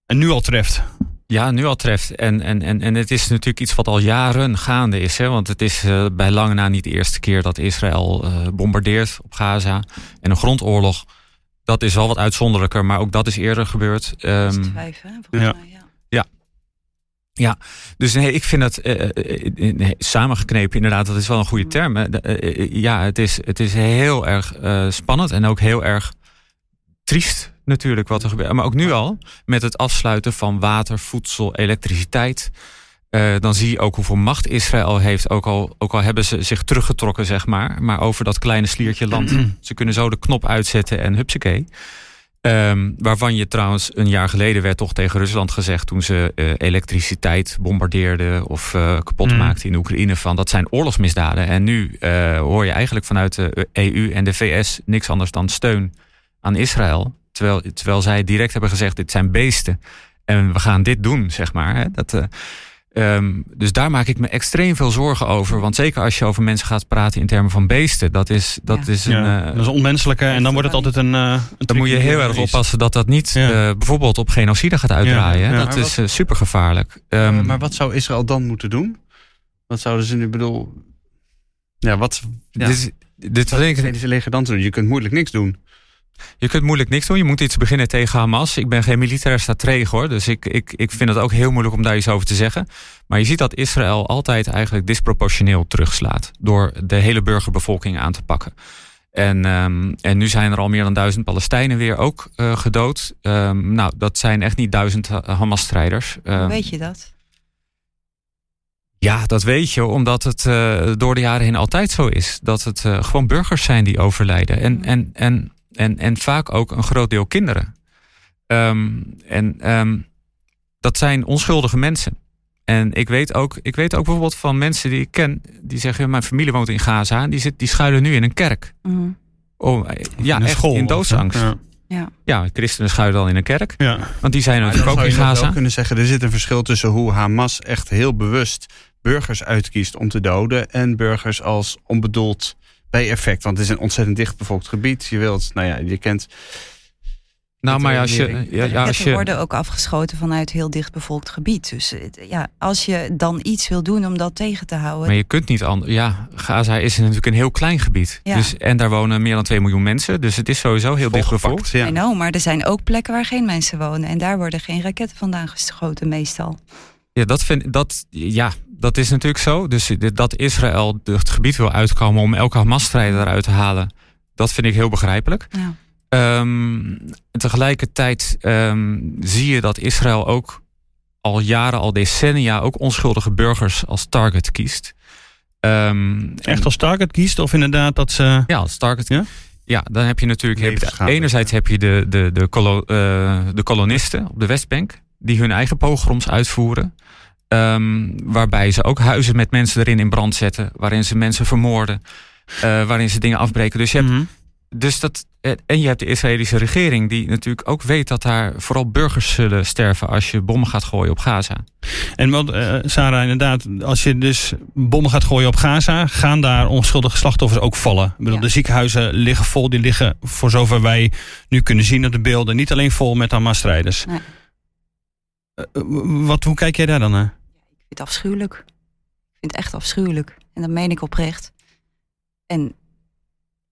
En nu al treft. Ja, nu al treft. En, en, en, en het is natuurlijk iets wat al jaren gaande is. Hè? Want het is uh, bij lange na niet de eerste keer dat Israël uh, bombardeert op Gaza. En een grondoorlog, dat is wel wat uitzonderlijker. Maar ook dat is eerder gebeurd. Um, vijf, hè? Ja. Ja. ja. Ja, dus nee, ik vind het uh, nee, samengeknepen inderdaad, dat is wel een goede term. ja, het is, het is heel erg spannend en ook heel erg triest natuurlijk wat er gebeurt. Maar ook nu al, met het afsluiten van water, voedsel, elektriciteit. Uh, dan zie je ook hoeveel macht Israël heeft. Ook al, ook al hebben ze zich teruggetrokken, zeg maar. Maar over dat kleine sliertje land. ze kunnen zo de knop uitzetten en hupsakee. Um, waarvan je trouwens een jaar geleden werd toch tegen Rusland gezegd... toen ze uh, elektriciteit bombardeerden of uh, kapot mm. maakten in Oekraïne... van dat zijn oorlogsmisdaden. En nu hoor je eigenlijk vanuit de EU en de VS niks anders dan steun aan Israël. Terwijl, terwijl zij direct hebben gezegd: dit zijn beesten. En we gaan dit doen, zeg maar. Hè? Dat, uh, um, dus daar maak ik me extreem veel zorgen over. Want zeker als je over mensen gaat praten in termen van beesten, dat is, dat ja. is een. Ja, dat is onmenselijke en dan wordt het altijd een. Uh, een dan moet je heel erg oppassen dat dat niet ja. uh, bijvoorbeeld op genocide gaat uitdraaien. Dat maar is super gevaarlijk. Um, maar wat zou Israël dan moeten doen? Wat zouden ze nu bedoel. Ja, wat. Ja. Dit, dit wat denk ik. leger dan doen? Je kunt moeilijk niks doen. Je kunt moeilijk niks doen. Je moet iets beginnen tegen Hamas. Ik ben geen militair stratege hoor. Dus ik, ik, ik vind het ook heel moeilijk om daar iets over te zeggen. Maar je ziet dat Israël altijd eigenlijk disproportioneel terugslaat. Door de hele burgerbevolking aan te pakken. En, um, en nu zijn er al meer dan duizend Palestijnen weer ook uh, gedood. Um, nou, dat zijn echt niet duizend Hamas-strijders. Um, weet je dat? Ja, dat weet je, omdat het uh, door de jaren heen altijd zo is. Dat het uh, gewoon burgers zijn die overlijden. En, en, en en, en vaak ook een groot deel kinderen. Um, en um, dat zijn onschuldige mensen. En ik weet, ook, ik weet ook bijvoorbeeld van mensen die ik ken, die zeggen: Mijn familie woont in Gaza en die, zit, die schuilen nu in een kerk. Mm. Oh, ja, in echt school, in doodsangst. Ja. Ja. ja, christenen schuilen dan in een kerk. Ja. Want die zijn natuurlijk ook in Gaza. Je zou kunnen zeggen, er zit een verschil tussen hoe Hamas echt heel bewust burgers uitkiest om te doden en burgers als onbedoeld bijeffect. Want het is een ontzettend dichtbevolkt gebied. Je wilt, nou ja, je kent. Nou, maar als je. Ja, ja, als je... worden ook afgeschoten vanuit heel dichtbevolkt gebied. Dus ja, als je dan iets wil doen om dat tegen te houden. Maar je kunt niet anders. Ja, Gaza is natuurlijk een heel klein gebied. Ja. Dus, en daar wonen meer dan 2 miljoen mensen. Dus het is sowieso heel dichtbevolkt. Ja. know, maar er zijn ook plekken waar geen mensen wonen. En daar worden geen raketten vandaan geschoten, meestal. Ja, dat vind dat. Ja, dat is natuurlijk zo. Dus dat Israël het gebied wil uitkomen om elke Hamas-strijder eruit te halen, dat vind ik heel begrijpelijk. Ja. Um, tegelijkertijd um, zie je dat Israël ook al jaren, al decennia, ook onschuldige burgers als target kiest. Um, Echt als target kiest? Of inderdaad dat ze. Ja, als target. Ja? Ja, dan heb je natuurlijk. Heb enerzijds heb je de, de, de, kolo, uh, de kolonisten op de Westbank, die hun eigen pogroms uitvoeren. Ehm, waarbij ze ook huizen met mensen erin in brand zetten. Waarin ze mensen vermoorden. Uh, waarin ze dingen afbreken. Dus je hebt, mm dus dat, eh, en je hebt de Israëlische regering die natuurlijk ook weet dat daar vooral burgers zullen sterven als je bommen gaat gooien op Gaza. En wat, uh, Sarah, inderdaad, als je dus bommen gaat gooien op Gaza, gaan daar onschuldige slachtoffers ook vallen. Ik bedoel, De ziekenhuizen liggen vol, die liggen voor zover wij nu kunnen zien op de beelden, niet alleen vol met Hamas-strijders. Nee. wat, hoe kijk jij daar dan naar? Ik vind het afschuwelijk. Ik vind het echt afschuwelijk. En dat meen ik oprecht. En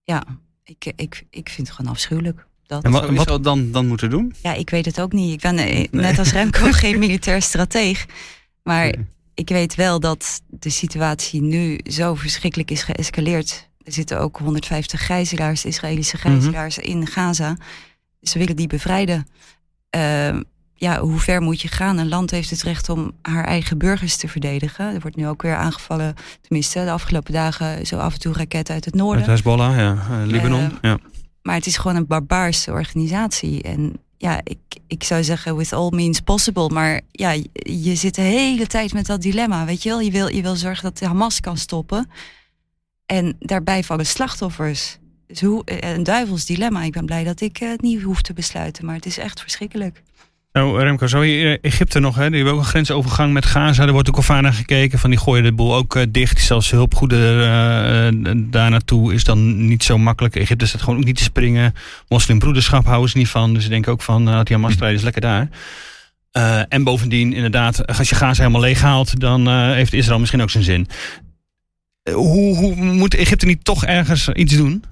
ja, ik, ik, ik vind het gewoon afschuwelijk. Dat. En wat, wat zou dan, dan moeten doen? Ja, ik weet het ook niet. Ik ben eh, net als Remco geen militair strateeg. Maar ik weet wel dat de situatie nu zo verschrikkelijk is geëscaleerd. Er zitten ook 150 gijzelaars, Israëlische mhm. gijzelaars in Gaza. Ze willen die bevrijden. Uh, ja, hoe ver moet je gaan? Een land heeft het recht om haar eigen burgers te verdedigen. Er wordt nu ook weer aangevallen, tenminste de afgelopen dagen, zo af en toe raketten uit het noorden. Uit Hezbollah, ja. Uh, Libanon, uh, ja. Maar het is gewoon een barbaarse organisatie. En ja, ik, ik zou zeggen, with all means possible. Maar ja, je zit de hele tijd met dat dilemma, weet je wel? Je wil, je wil zorgen dat de Hamas kan stoppen. En daarbij vallen slachtoffers. Dus hoe, een duivels dilemma. Ik ben blij dat ik het niet hoef te besluiten. Maar het is echt verschrikkelijk. Nou, Remco, zo hier Egypte nog, hè? die hebben ook een grensovergang met Gaza. Er wordt ook al vaak naar gekeken van die gooien de boel ook uh, dicht. Zelfs hulpgoeden uh, daar naartoe is dan niet zo makkelijk. Egypte staat gewoon ook niet te springen. Moslimbroederschap houden ze niet van. Dus ze denken ook van, uh, die Hamas-strijders lekker daar. en bovendien, inderdaad, als je Gaza helemaal leeg haalt, dan heeft Israël misschien ook zijn zin. hoe, hoe moet Egypte niet toch ergens iets doen?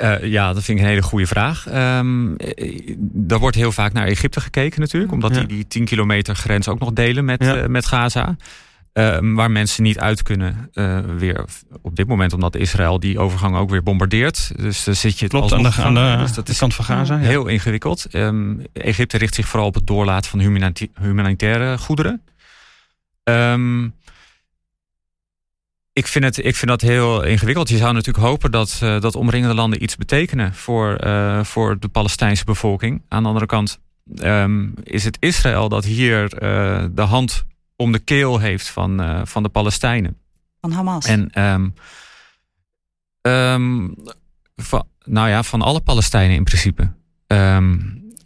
Uh, ja, dat vind ik een hele goede vraag. Um, er wordt heel vaak naar Egypte gekeken natuurlijk. Omdat die die 10 kilometer grens ook nog delen met, ja. uh, met Gaza. Uh, waar mensen niet uit kunnen weer op dit moment. Omdat Israël die overgang ook weer bombardeert. Dus dan zit je het Klopt, aan de, aan de, dus dat is kant van Gaza. Heel ingewikkeld. Um, Egypte richt zich vooral op het doorlaten van humanitaire goederen. Um, ik vind, het, ik vind dat heel ingewikkeld. Je zou natuurlijk hopen dat, uh, dat omringende landen iets betekenen voor, uh, voor de Palestijnse bevolking. Aan de andere kant um, is het Israël dat hier uh, de hand om de keel heeft van, van de Palestijnen. Van Hamas. En um, um, van, nou ja, van alle Palestijnen in principe.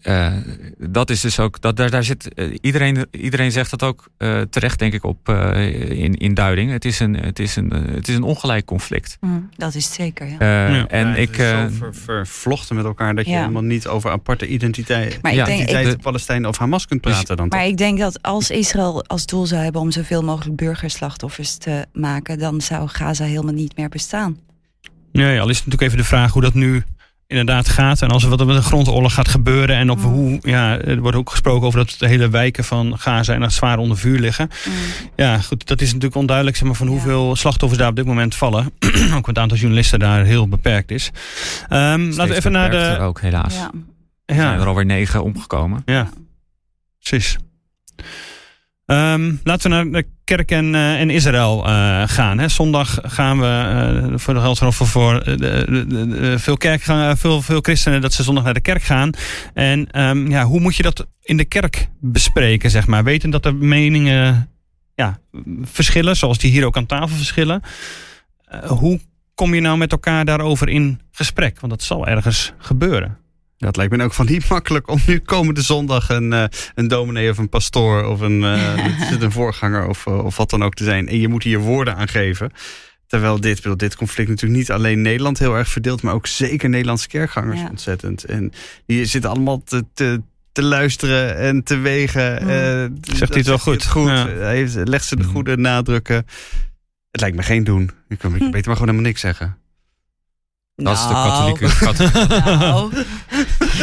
Uh, dat is dus ook, dat, daar, daar zit, uh, iedereen, iedereen zegt dat ook uh, terecht, denk ik, op in, in duiding. Het is, een, het, is een, het is een ongelijk conflict. Mm, dat is het zeker, ja. ja. En ja, ik. zo ver, vervlochten met elkaar dat je helemaal niet over aparte identiteit, maar identiteit ik, Palestijnen of Hamas kunt praten. Dus, dan maar ik denk dat als Israël als doel zou hebben om zoveel mogelijk burgerslachtoffers te maken, dan zou Gaza helemaal niet meer bestaan. Nee, al is het natuurlijk even de vraag hoe dat nu inderdaad gaat. En als er wat met een grondoorlog gaat gebeuren. En op mm. hoe, ja, er wordt ook gesproken over dat de hele wijken van Gaza en zwaar onder vuur liggen. Mm. Ja, goed, dat is natuurlijk onduidelijk zeg maar, van hoeveel slachtoffers daar op dit moment vallen. ook het aantal journalisten daar heel beperkt is. Um, laten we even naar de. Ook helaas. Ja. Er zijn er alweer negen omgekomen. Ja, precies. Um, laten we naar de kerk en, uh, Israël uh, gaan. Hè. Zondag gaan we uh, voor de geld voor de, veel, kerk, veel, veel christenen dat ze zondag naar de kerk gaan. En um, ja, hoe moet je dat in de kerk bespreken, zeg maar? Weten dat er meningen ja, verschillen, zoals die hier ook aan tafel verschillen. hoe kom je nou met elkaar daarover in gesprek? Want dat zal ergens gebeuren. Dat lijkt me ook van niet makkelijk om nu komende zondag een, uh, een dominee of een pastoor of een, uh, een voorganger of, uh, of wat dan ook te zijn. En je moet hier woorden aan geven. Terwijl dit, dit conflict natuurlijk niet alleen Nederland heel erg verdeelt, maar ook zeker Nederlandse kerkgangers ja. ontzettend. En die zitten allemaal te, te, te luisteren en te wegen. Mm. Zegt hij het wel goed? goed. Ja. Hij legt ze de mm. goede nadrukken. Het lijkt me geen doen. Ik kan beter maar gewoon helemaal niks zeggen. Dat is de nou. katholieke. nou.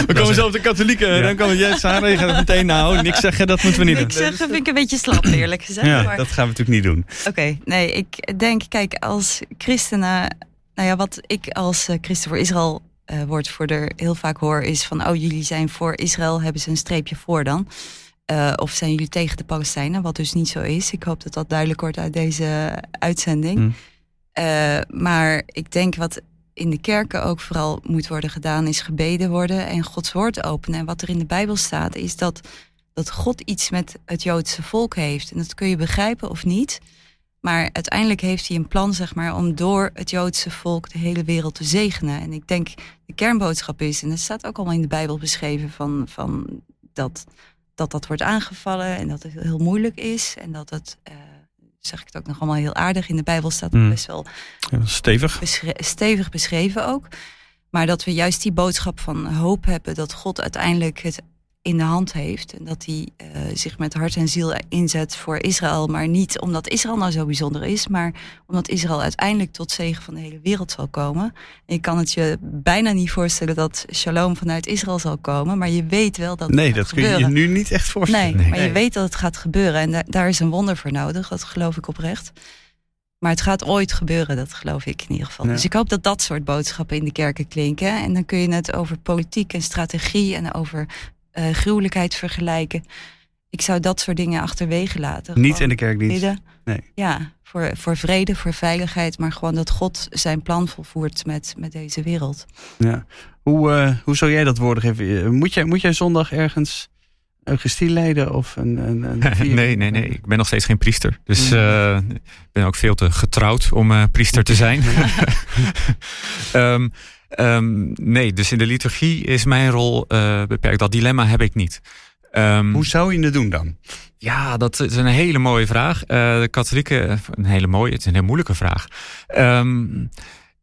We komen zo op de katholieken. Dan kan jij Sarah gaat meteen nou niks zeggen. Dat moeten we niet doen. Niks zeggen vind ik een beetje slap eerlijk gezegd. Ja, maar... dat gaan we natuurlijk niet doen. Oké, nee, ik denk, kijk, als christenen, nou ja, wat ik als uh, christen voor Israël uh, woordvoerder heel vaak hoor, is van, oh, jullie zijn voor Israël, hebben ze een streepje voor dan. Uh, of zijn jullie tegen de Palestijnen, wat dus niet zo is. Ik hoop dat dat duidelijk wordt uit deze uitzending. Uh, maar ik denk wat in de kerken ook vooral moet worden gedaan, is gebeden worden en Gods woord openen. En wat er in de Bijbel staat, is dat dat God iets met het Joodse volk heeft. En dat kun je begrijpen of niet. Maar uiteindelijk heeft hij een plan, zeg maar, om door het Joodse volk de hele wereld te zegenen. En ik denk, de kernboodschap is, en dat staat ook allemaal in de Bijbel beschreven, van, van dat, dat dat wordt aangevallen en dat het heel moeilijk is. En dat het, uh, zeg ik het ook nog allemaal heel aardig, in de Bijbel staat het Mm. best wel Ja, stevig. beschre- stevig beschreven ook. Maar dat we juist die boodschap van hoop hebben dat God uiteindelijk het in de hand heeft. En dat hij eh, zich met hart en ziel inzet voor Israël. Maar niet omdat Israël nou zo bijzonder is, maar omdat Israël uiteindelijk tot zegen van de hele wereld zal komen. En je kan het je bijna niet voorstellen dat shalom vanuit Israël zal komen. Maar je weet wel dat het Nee, dat kun je je nu niet echt voorstellen. Nee, maar je weet dat het gaat gebeuren. En da- daar is een wonder voor nodig. Dat geloof ik oprecht. Maar het gaat ooit gebeuren, dat geloof ik in ieder geval. Ja. Dus ik hoop dat dat soort boodschappen in de kerken klinken. En dan kun je het over politiek en strategie en over eh gruwelijkheid vergelijken. Ik zou dat soort dingen achterwege laten. Niet in de kerkdienst. bidden. Nee. Ja, voor, voor vrede, voor veiligheid. Maar gewoon dat God zijn plan volvoert met, met deze wereld. Ja. Hoe, eh, hoe zou jij dat woorden geven? Eh, Moet jij, moet jij zondag ergens Eucharistie leiden of een, een, een nee, nee, nee. Ik ben nog steeds geen priester. Dus Mm. eh, ik ben ook veel te getrouwd om eh, priester te zijn. Ehm, ehm, nee, dus in de liturgie is mijn rol eh, beperkt. Dat dilemma heb ik niet. Ehm, Hoe zou je het doen dan? ja, dat is een hele mooie vraag. Eh, de katholieken, een hele mooie, het is een hele moeilijke vraag. Ehm,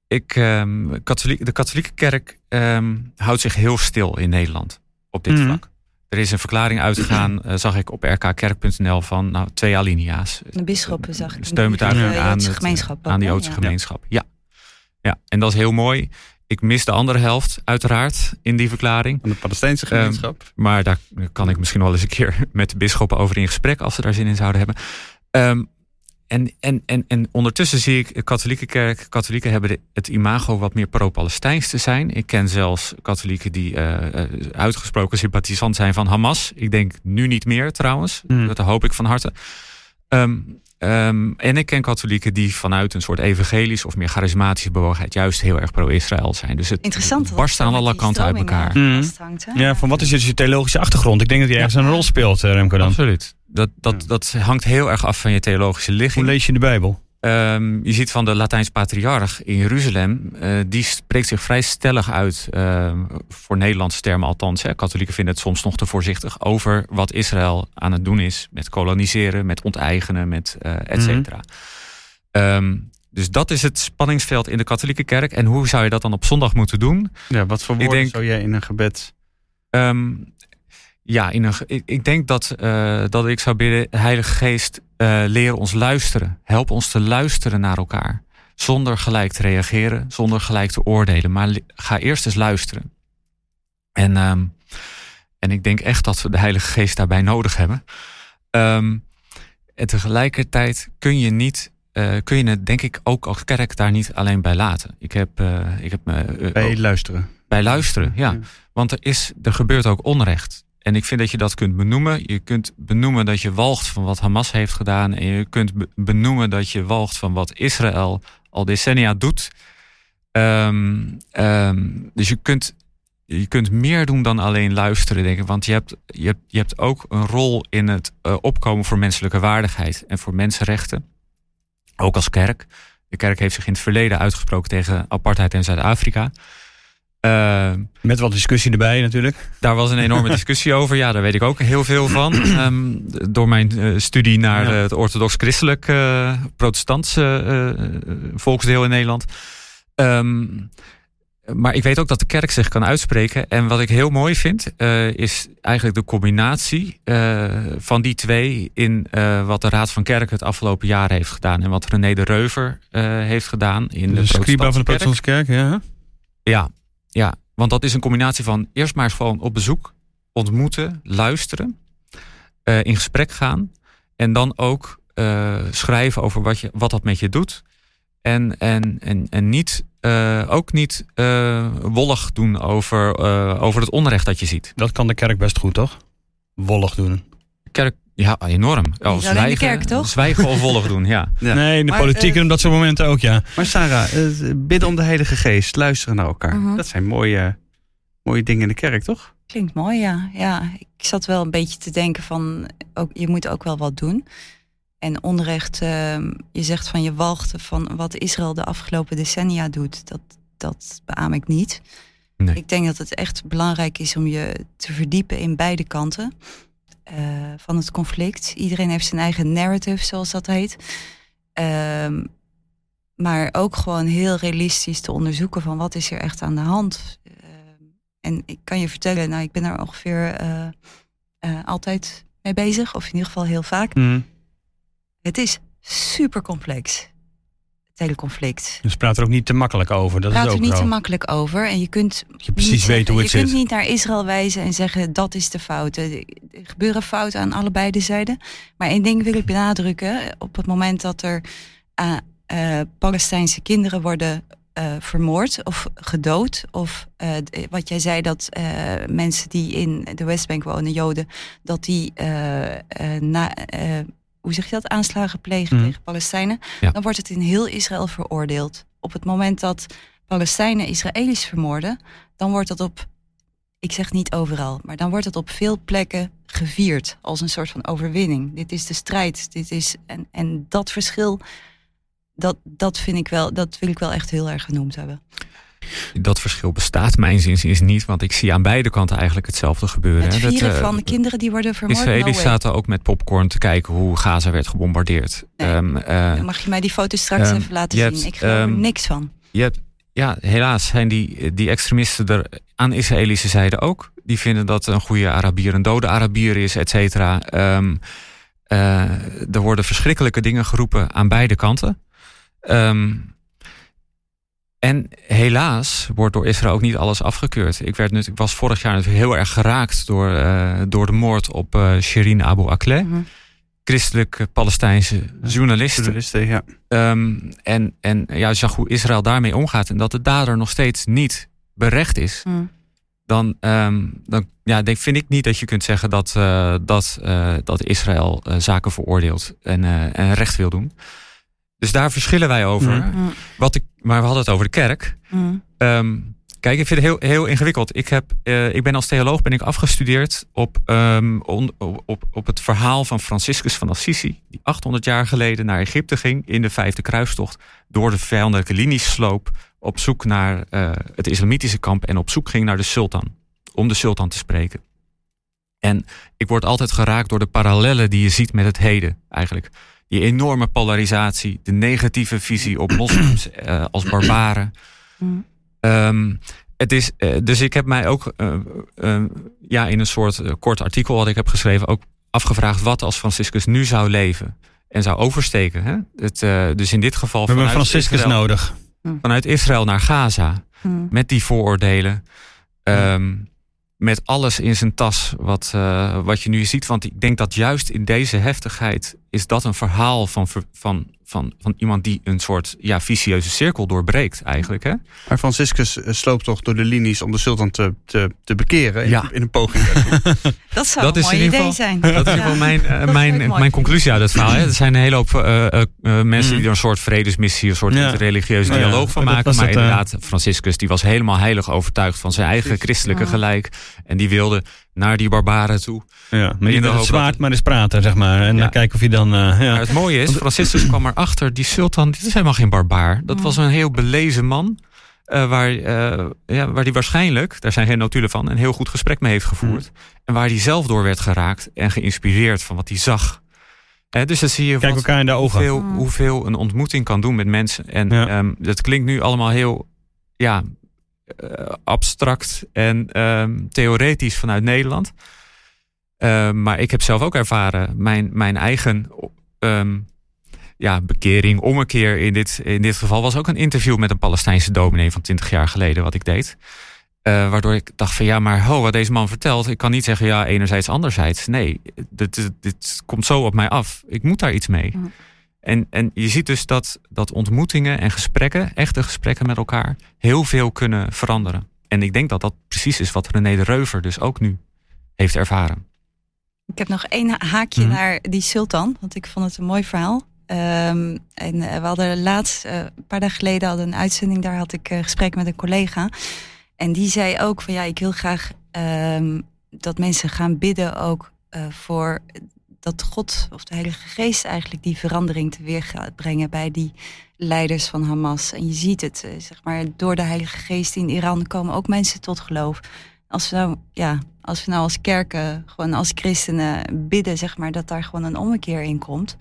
ik, ehm, katholiek, de katholieke kerk ehm, houdt zich heel stil in Nederland op dit Mhm. vlak. Er is een verklaring uitgegaan, eh, zag ik op rkkerk.nl van nou, twee alinea's. De bisschoppen zag ik. Steunbetuiging De aan, het- gemeenschap. aan hè? Joodse Ja. gemeenschap. Ja. ja, en dat is heel mooi. Ik mis de andere helft, uiteraard, in die verklaring. Van de Palestijnse Ehm, gemeenschap? Maar daar kan ik misschien wel eens een keer met de bisschoppen over in gesprek, als ze daar zin in zouden hebben. Ehm, en, en, en, en ondertussen zie ik de katholieke kerk, katholieken hebben de- het imago wat meer pro-Palestijns te zijn. Ik ken zelfs katholieken die eh, eh, uitgesproken sympathisant zijn van Hamas. Ik denk nu niet meer trouwens, Hmm. dat hoop ik van harte. Ehm, ehm, en ik ken katholieken die vanuit een soort evangelisch of meer charismatische bewogenheid juist heel erg pro-Israël zijn. Dus het Interessant. barst aan alle kanten uit elkaar. Mhm. vasthangt, hè? Ja, van wat is dus je theologische achtergrond? Ik denk dat die ergens Ja. een rol speelt, eh, Remco dan. Absoluut. Dat, dat, Ja. dat hangt heel erg af van je theologische Hoe ligging. lees je de Bijbel? Ehm, je ziet van de Latijns patriarch in Jeruzalem, eh, die spreekt zich vrij stellig uit, ehm, voor Nederlandse termen althans. Hè. Katholieken vinden het soms nog te voorzichtig over wat Israël aan het doen is met koloniseren, met onteigenen, met eh et cetera. Ehm, dus dat is het spanningsveld in de katholieke kerk. En hoe zou je dat dan op zondag moeten doen? Ja, wat voor woorden denk- zou jij in een gebed... Ehm, ja, in een, ik, ik denk dat, eh, dat ik zou bidden, Heilige Geest, eh leer ons luisteren. Help ons te luisteren naar elkaar. Zonder gelijk te reageren, zonder gelijk te oordelen. Maar ga eerst eens luisteren. En, ehm, en ik denk echt dat we de Heilige Geest daarbij nodig hebben. Ehm, en tegelijkertijd kun je niet, eh, kun je het denk ik ook als kerk daar niet alleen bij laten. Ik heb, ik heb me Bij luisteren. bij luisteren, ja. Ja. Want er, is, er gebeurt ook onrecht. En ik vind dat je dat kunt benoemen. Je kunt benoemen dat je walgt van wat Hamas heeft gedaan. En je kunt be- benoemen dat je walgt van wat Israël al decennia doet. Ehm, ehm, dus je kunt, je kunt meer doen dan alleen luisteren, denk ik. Want je hebt, je hebt, je hebt ook een rol in het eh, opkomen voor menselijke waardigheid en voor mensenrechten. Ook als kerk. De kerk heeft zich in het verleden uitgesproken tegen apartheid in Zuid-Afrika. Ehm, Met wat discussie erbij natuurlijk. daar was een enorme discussie over. Ja, daar weet ik ook heel veel van. Ehm, door mijn eh, studie naar Ja. het orthodox-christelijk eh protestantse eh, volksdeel in Nederland. Ehm, maar ik weet ook dat de kerk zich kan uitspreken. En wat ik heel mooi vind, is eigenlijk de combinatie van die twee in wat de Raad van Kerk het afgelopen jaar heeft gedaan. En wat René de Reuver heeft gedaan in de, De van de protestantse kerk, ja. Ja, ja, want dat is een combinatie van eerst maar eens gewoon op bezoek, ontmoeten, luisteren, eh, in gesprek gaan en dan ook eh, schrijven over wat, je, wat dat met je doet. En, en, en, en niet, eh, ook niet wollig doen over, over het onrecht dat je ziet. Dat kan de kerk best goed, toch? Wollig doen. Kerk, ja, enorm. Oh, alleen de zwijgen, kerk, toch? Zwijgen of wollig doen, ja. Ja. Nee, in de Maar, politiek eh, en op dat soort momenten ook, ja. Maar Sarah, eh, bidden om de Heilige Geest, luisteren naar elkaar. Mhm. Dat zijn mooie, mooie dingen in de kerk, toch? Klinkt mooi, ja. ja. Ik zat wel een beetje te denken van, ook, je moet ook wel wat doen. En onrecht, ehm, je zegt van je walgte van wat Israël de afgelopen decennia doet. Dat, dat beaam ik niet. Nee. Ik denk dat het echt belangrijk is om je te verdiepen in beide kanten van het conflict. Iedereen heeft zijn eigen narrative, zoals dat heet. Ehm, maar ook gewoon heel realistisch te onderzoeken van wat is er echt aan de hand. Ehm, en ik kan je vertellen, nou, ik ben er ongeveer eh, eh, altijd mee bezig, of in ieder geval heel vaak. Mhm. Het is super complex, het hele conflict. Dus praat er ook niet te makkelijk over. Dat Praat is er ook niet zo. te makkelijk over. En je kunt je precies niet weet hoe het je zit. kunt niet naar Israël wijzen en zeggen dat is de fout. Er er gebeuren fouten aan allebei de zijden. Maar één ding wil ik benadrukken. Op het moment dat er eh, eh, Palestijnse kinderen worden eh, vermoord of gedood. Of wat jij zei dat mensen die in de Westbank wonen, Joden, dat die na, hoe zeg je dat, aanslagen plegen Mhm. tegen Palestijnen. Ja. Dan wordt het in heel Israël veroordeeld. Op het moment dat Palestijnen Israëli's vermoorden, dan wordt dat op, ik zeg niet overal, maar dan wordt het op veel plekken gevierd als een soort van overwinning. Dit is de strijd. Dit is, en, en dat verschil, dat, dat vind ik wel, dat wil ik wel echt heel erg genoemd hebben. Dat verschil bestaat mijn is niet, want ik zie aan beide kanten eigenlijk hetzelfde gebeuren. Het. Dat, vieren eh, van de kinderen die worden vermoord. Israëli's zaten ook met popcorn te kijken hoe Gaza werd gebombardeerd. Nee. Ehm, eh, mag je mij die foto straks ehm, even laten zien. hebt, ik geloof er ehm, niks van. je hebt, ja, helaas zijn die, die extremisten er aan Israëlische zijde ook. Die vinden dat een goede Arabier een dode Arabier is, et cetera. Eh, er worden verschrikkelijke dingen geroepen aan beide kanten. Ehm, en helaas wordt door Israël ook niet alles afgekeurd. Ik, werd, ik was vorig jaar natuurlijk heel erg geraakt door, eh, door de moord op eh Shirin Abu Akleh. Mhm. Christelijk Palestijnse journaliste. Journalisten, ja. Ehm, en, en ja, zag hoe Israël daarmee omgaat en dat de dader nog steeds niet berecht is, Mhm. dan, ehm, dan ja, denk, vind ik niet dat je kunt zeggen dat, eh, dat, dat Israël zaken veroordeelt en, en recht wil doen. Dus daar verschillen wij over. Mhm. Mhm. Wat ik, maar we hadden het over de kerk. Mhm. Ehm, kijk, ik vind het heel, heel ingewikkeld. Ik, heb, eh, ik ben als theoloog ben ik afgestudeerd op, ehm, on- op, op het verhaal van Franciscus van Assisi. Die 800 jaar geleden naar Egypte ging in de vijfde kruistocht. Door de vijandelijke linies sloop. Op zoek naar eh, het islamitische kamp. En op zoek ging naar de sultan. Om de sultan te spreken. En ik word altijd geraakt door de parallellen die je ziet met het heden eigenlijk. Die enorme polarisatie. De negatieve visie op moslims eh, als barbaren. Ehm, het is, eh, dus ik heb mij ook eh, ja, in een soort kort artikel wat ik heb geschreven ook afgevraagd wat als Franciscus nu zou leven en zou oversteken. Hè? Het, eh, dus in dit geval We hebben Franciscus Israël, nodig. vanuit Israël naar Gaza Mhm. met die vooroordelen. ehm, met alles in zijn tas wat, eh, wat je nu ziet. Want ik denk dat juist in deze heftigheid is dat een verhaal van, van, van, van iemand die een soort ja, vicieuze cirkel doorbreekt eigenlijk. Hè? Maar Franciscus eh, sloopt toch door de linies om de sultan te, te, te bekeren. In, Ja. in een poging. Dat zou Dat een is mooi in ieder idee geval- zijn. Dat is in ieder geval mijn, eh, mijn, mooi mijn conclusie uit het verhaal. Hè. Er zijn een hele hoop eh, mensen Mhm. die er een soort vredesmissie, een soort Ja. religieuze Ja, ja. dialoog van maken. Maar het, inderdaad, Franciscus die was helemaal heilig overtuigd van zijn eigen christelijke Ja. gelijk. En die wilde naar die barbaren toe. Ja, maar In de met het zwaard, dat- maar eens praten, zeg maar. En Ja. dan kijken of je dan... eh, ja. Het mooie is, Franciscus kwam erachter, die sultan, dit is helemaal geen barbaar. Dat Ja. was een heel belezen man. eh, waar, eh, ja, waar die waarschijnlijk, daar zijn geen notulen van, een heel goed gesprek mee heeft gevoerd. En waar hij zelf door werd geraakt en geïnspireerd van wat hij zag. Hè, dus dan zie je Kijk wat- elkaar in de ogen. hoeveel, Mm. hoeveel een ontmoeting kan doen met mensen. En Ja. ehm, dat klinkt nu allemaal heel ja, abstract en ehm, theoretisch vanuit Nederland. Ehm, maar ik heb zelf ook ervaren, mijn, mijn eigen ehm, ja, bekering, ommekeer in dit, in dit geval was ook een interview met een Palestijnse dominee van 20 jaar geleden, wat ik deed. Eh, waardoor ik dacht van ja, maar ho, wat deze man vertelt, ik kan niet zeggen ja, enerzijds, anderzijds. Nee, dit, dit, komt zo op mij af. Ik moet daar iets mee. En, en je ziet dus dat, dat ontmoetingen en gesprekken, echte gesprekken met elkaar, heel veel kunnen veranderen. En ik denk dat dat precies is wat René de Reuver dus ook nu heeft ervaren. Ik heb nog één ha- haakje Mhm. naar die sultan, want ik vond het een mooi verhaal. Ehm, en eh, we hadden laatst, eh, een paar dagen geleden, hadden een uitzending. Daar had ik een gesprek met een collega. En die zei ook van ja, ik wil graag ehm, dat mensen gaan bidden ook voor dat God of de Heilige Geest eigenlijk die verandering teweeg gaat brengen bij die leiders van Hamas. En je ziet het, zeg maar, door de Heilige Geest in Iran komen ook mensen tot geloof. Als we nou, ja, als we nou als kerken, gewoon als christenen bidden, zeg maar, dat daar gewoon een ommekeer in komt.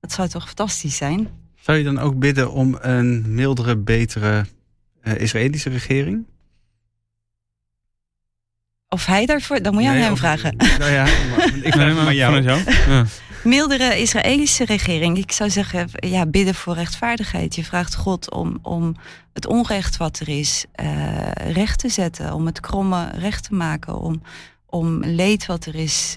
Dat zou toch fantastisch zijn? Zou je dan ook bidden om een mildere, betere uh, Israëlische regering? Of hij daarvoor, dan moet je aan hem vragen. Nou ja, ik vraag maar jou. Ja. Mildere Israëlische regering. Ik zou zeggen, ja, bidden voor rechtvaardigheid. Je vraagt God om, om het onrecht wat er is uh, recht te zetten. Om het kromme recht te maken. Om, om leed wat er is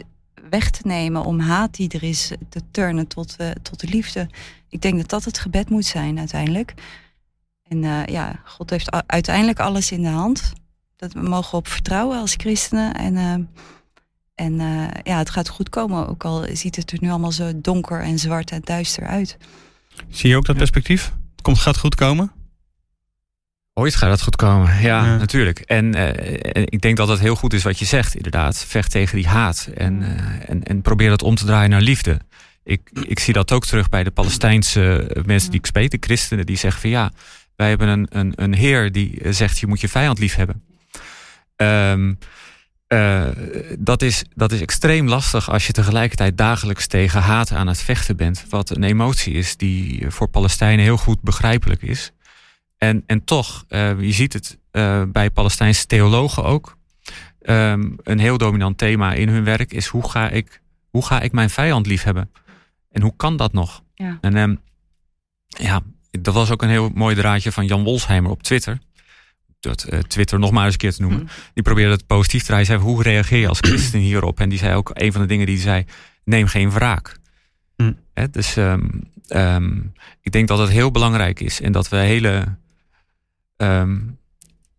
weg te nemen. Om haat die er is te turnen tot, uh, tot de liefde. Ik denk dat dat het gebed moet zijn uiteindelijk. En uh, ja, God heeft uiteindelijk alles in de hand. Dat we mogen op vertrouwen als christenen. En, uh, en uh, ja, het gaat goed komen. Ook al ziet het er nu allemaal zo donker en zwart en duister uit. Zie je ook dat perspectief? Het komt, gaat goed komen? Ooit gaat het goed komen, ja, ja. natuurlijk. En, uh, ik denk dat het heel goed is wat je zegt, inderdaad. Vecht tegen die haat en, uh, en, en probeer dat om te draaien naar liefde. Ik, ik zie dat ook terug bij de Palestijnse mensen die ik spreek, de christenen, die zeggen van ja, wij hebben een, een, een heer die zegt je moet je vijand lief hebben. Um, uh, dat, is, dat is extreem lastig als je tegelijkertijd dagelijks tegen haat aan het vechten bent. Wat een emotie is die voor Palestijnen heel goed begrijpelijk is. En, en toch, uh, je ziet het uh, bij Palestijnse theologen ook. Um, een heel dominant thema in hun werk is hoe ga ik, hoe ga ik mijn vijand lief hebben? En hoe kan dat nog? Ja. En um, ja, dat was ook een heel mooi draadje van Jan Wolsheimer op Twitter dat uh, Twitter nog maar eens een keer te noemen. Mm. Die probeerde het positief te draaien. Zei, hoe reageer je als christen hierop? En die zei ook, een van de dingen die hij zei, neem geen wraak. Mm. He, dus um, um, ik denk dat het heel belangrijk is. En dat we hele, um,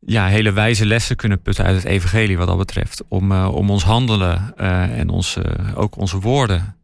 ja, hele wijze lessen kunnen putten uit het evangelie wat dat betreft. Om, uh, om ons handelen uh, en ons, ook onze woorden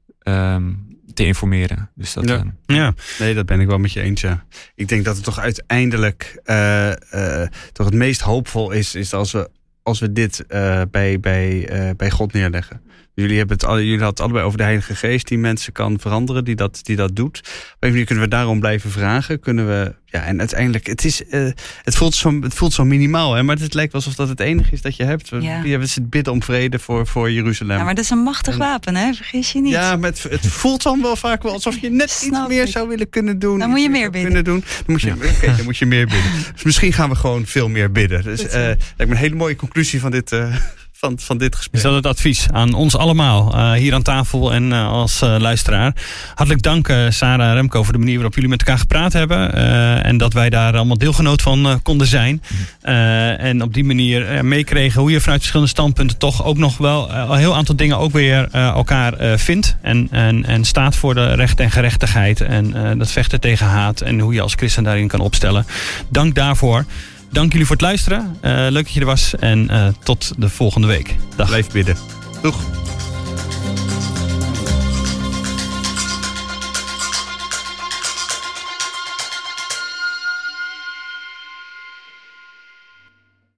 te informeren. Dus dat, ja. Uh, ja, nee, dat ben ik wel met je eens. Ja. Ik denk dat het toch uiteindelijk uh, uh, toch het meest hoopvol is, is als we, als we dit bij, bij, bij God neerleggen. Jullie, hebben het, jullie hadden het allebei over de Heilige Geest die mensen kan veranderen, die dat, die dat doet. Op een manier kunnen we daarom blijven vragen. Kunnen we, ja, en uiteindelijk, het, is, uh, het, voelt zo, het voelt zo minimaal, hè, maar het lijkt alsof dat het enige is dat je hebt. Ja. Ja, we zitten bidden om vrede voor, voor Jeruzalem. Ja, maar dat is een machtig en, wapen, hè? vergis je niet. Ja, maar het, het voelt dan wel vaak wel alsof je net iets meer ik. zou willen kunnen doen. Dan moet je meer bidden. Kunnen doen. Dan, moet je, ja. okay, dan moet je meer bidden. Dus misschien gaan we gewoon veel meer bidden. Dus uh, lijkt me een hele mooie conclusie van dit. Uh, van, van dit gesprek. Is dat het advies aan ons allemaal, uh, hier aan tafel en uh, als uh, luisteraar. Hartelijk dank Sarah en Remco voor de manier waarop jullie met elkaar gepraat hebben. en dat wij daar allemaal deelgenoot van konden zijn. en op die manier meekregen hoe je vanuit verschillende standpunten toch ook nog wel een heel aantal dingen ook weer elkaar vindt. En, en, en staat voor de recht en gerechtigheid. En dat vechten tegen haat. En hoe je als christen daarin kan opstellen. Dank daarvoor. Dank jullie voor het luisteren. Uh, leuk dat je er was. En uh, tot de volgende week. Dag. Blijf bidden. Doeg.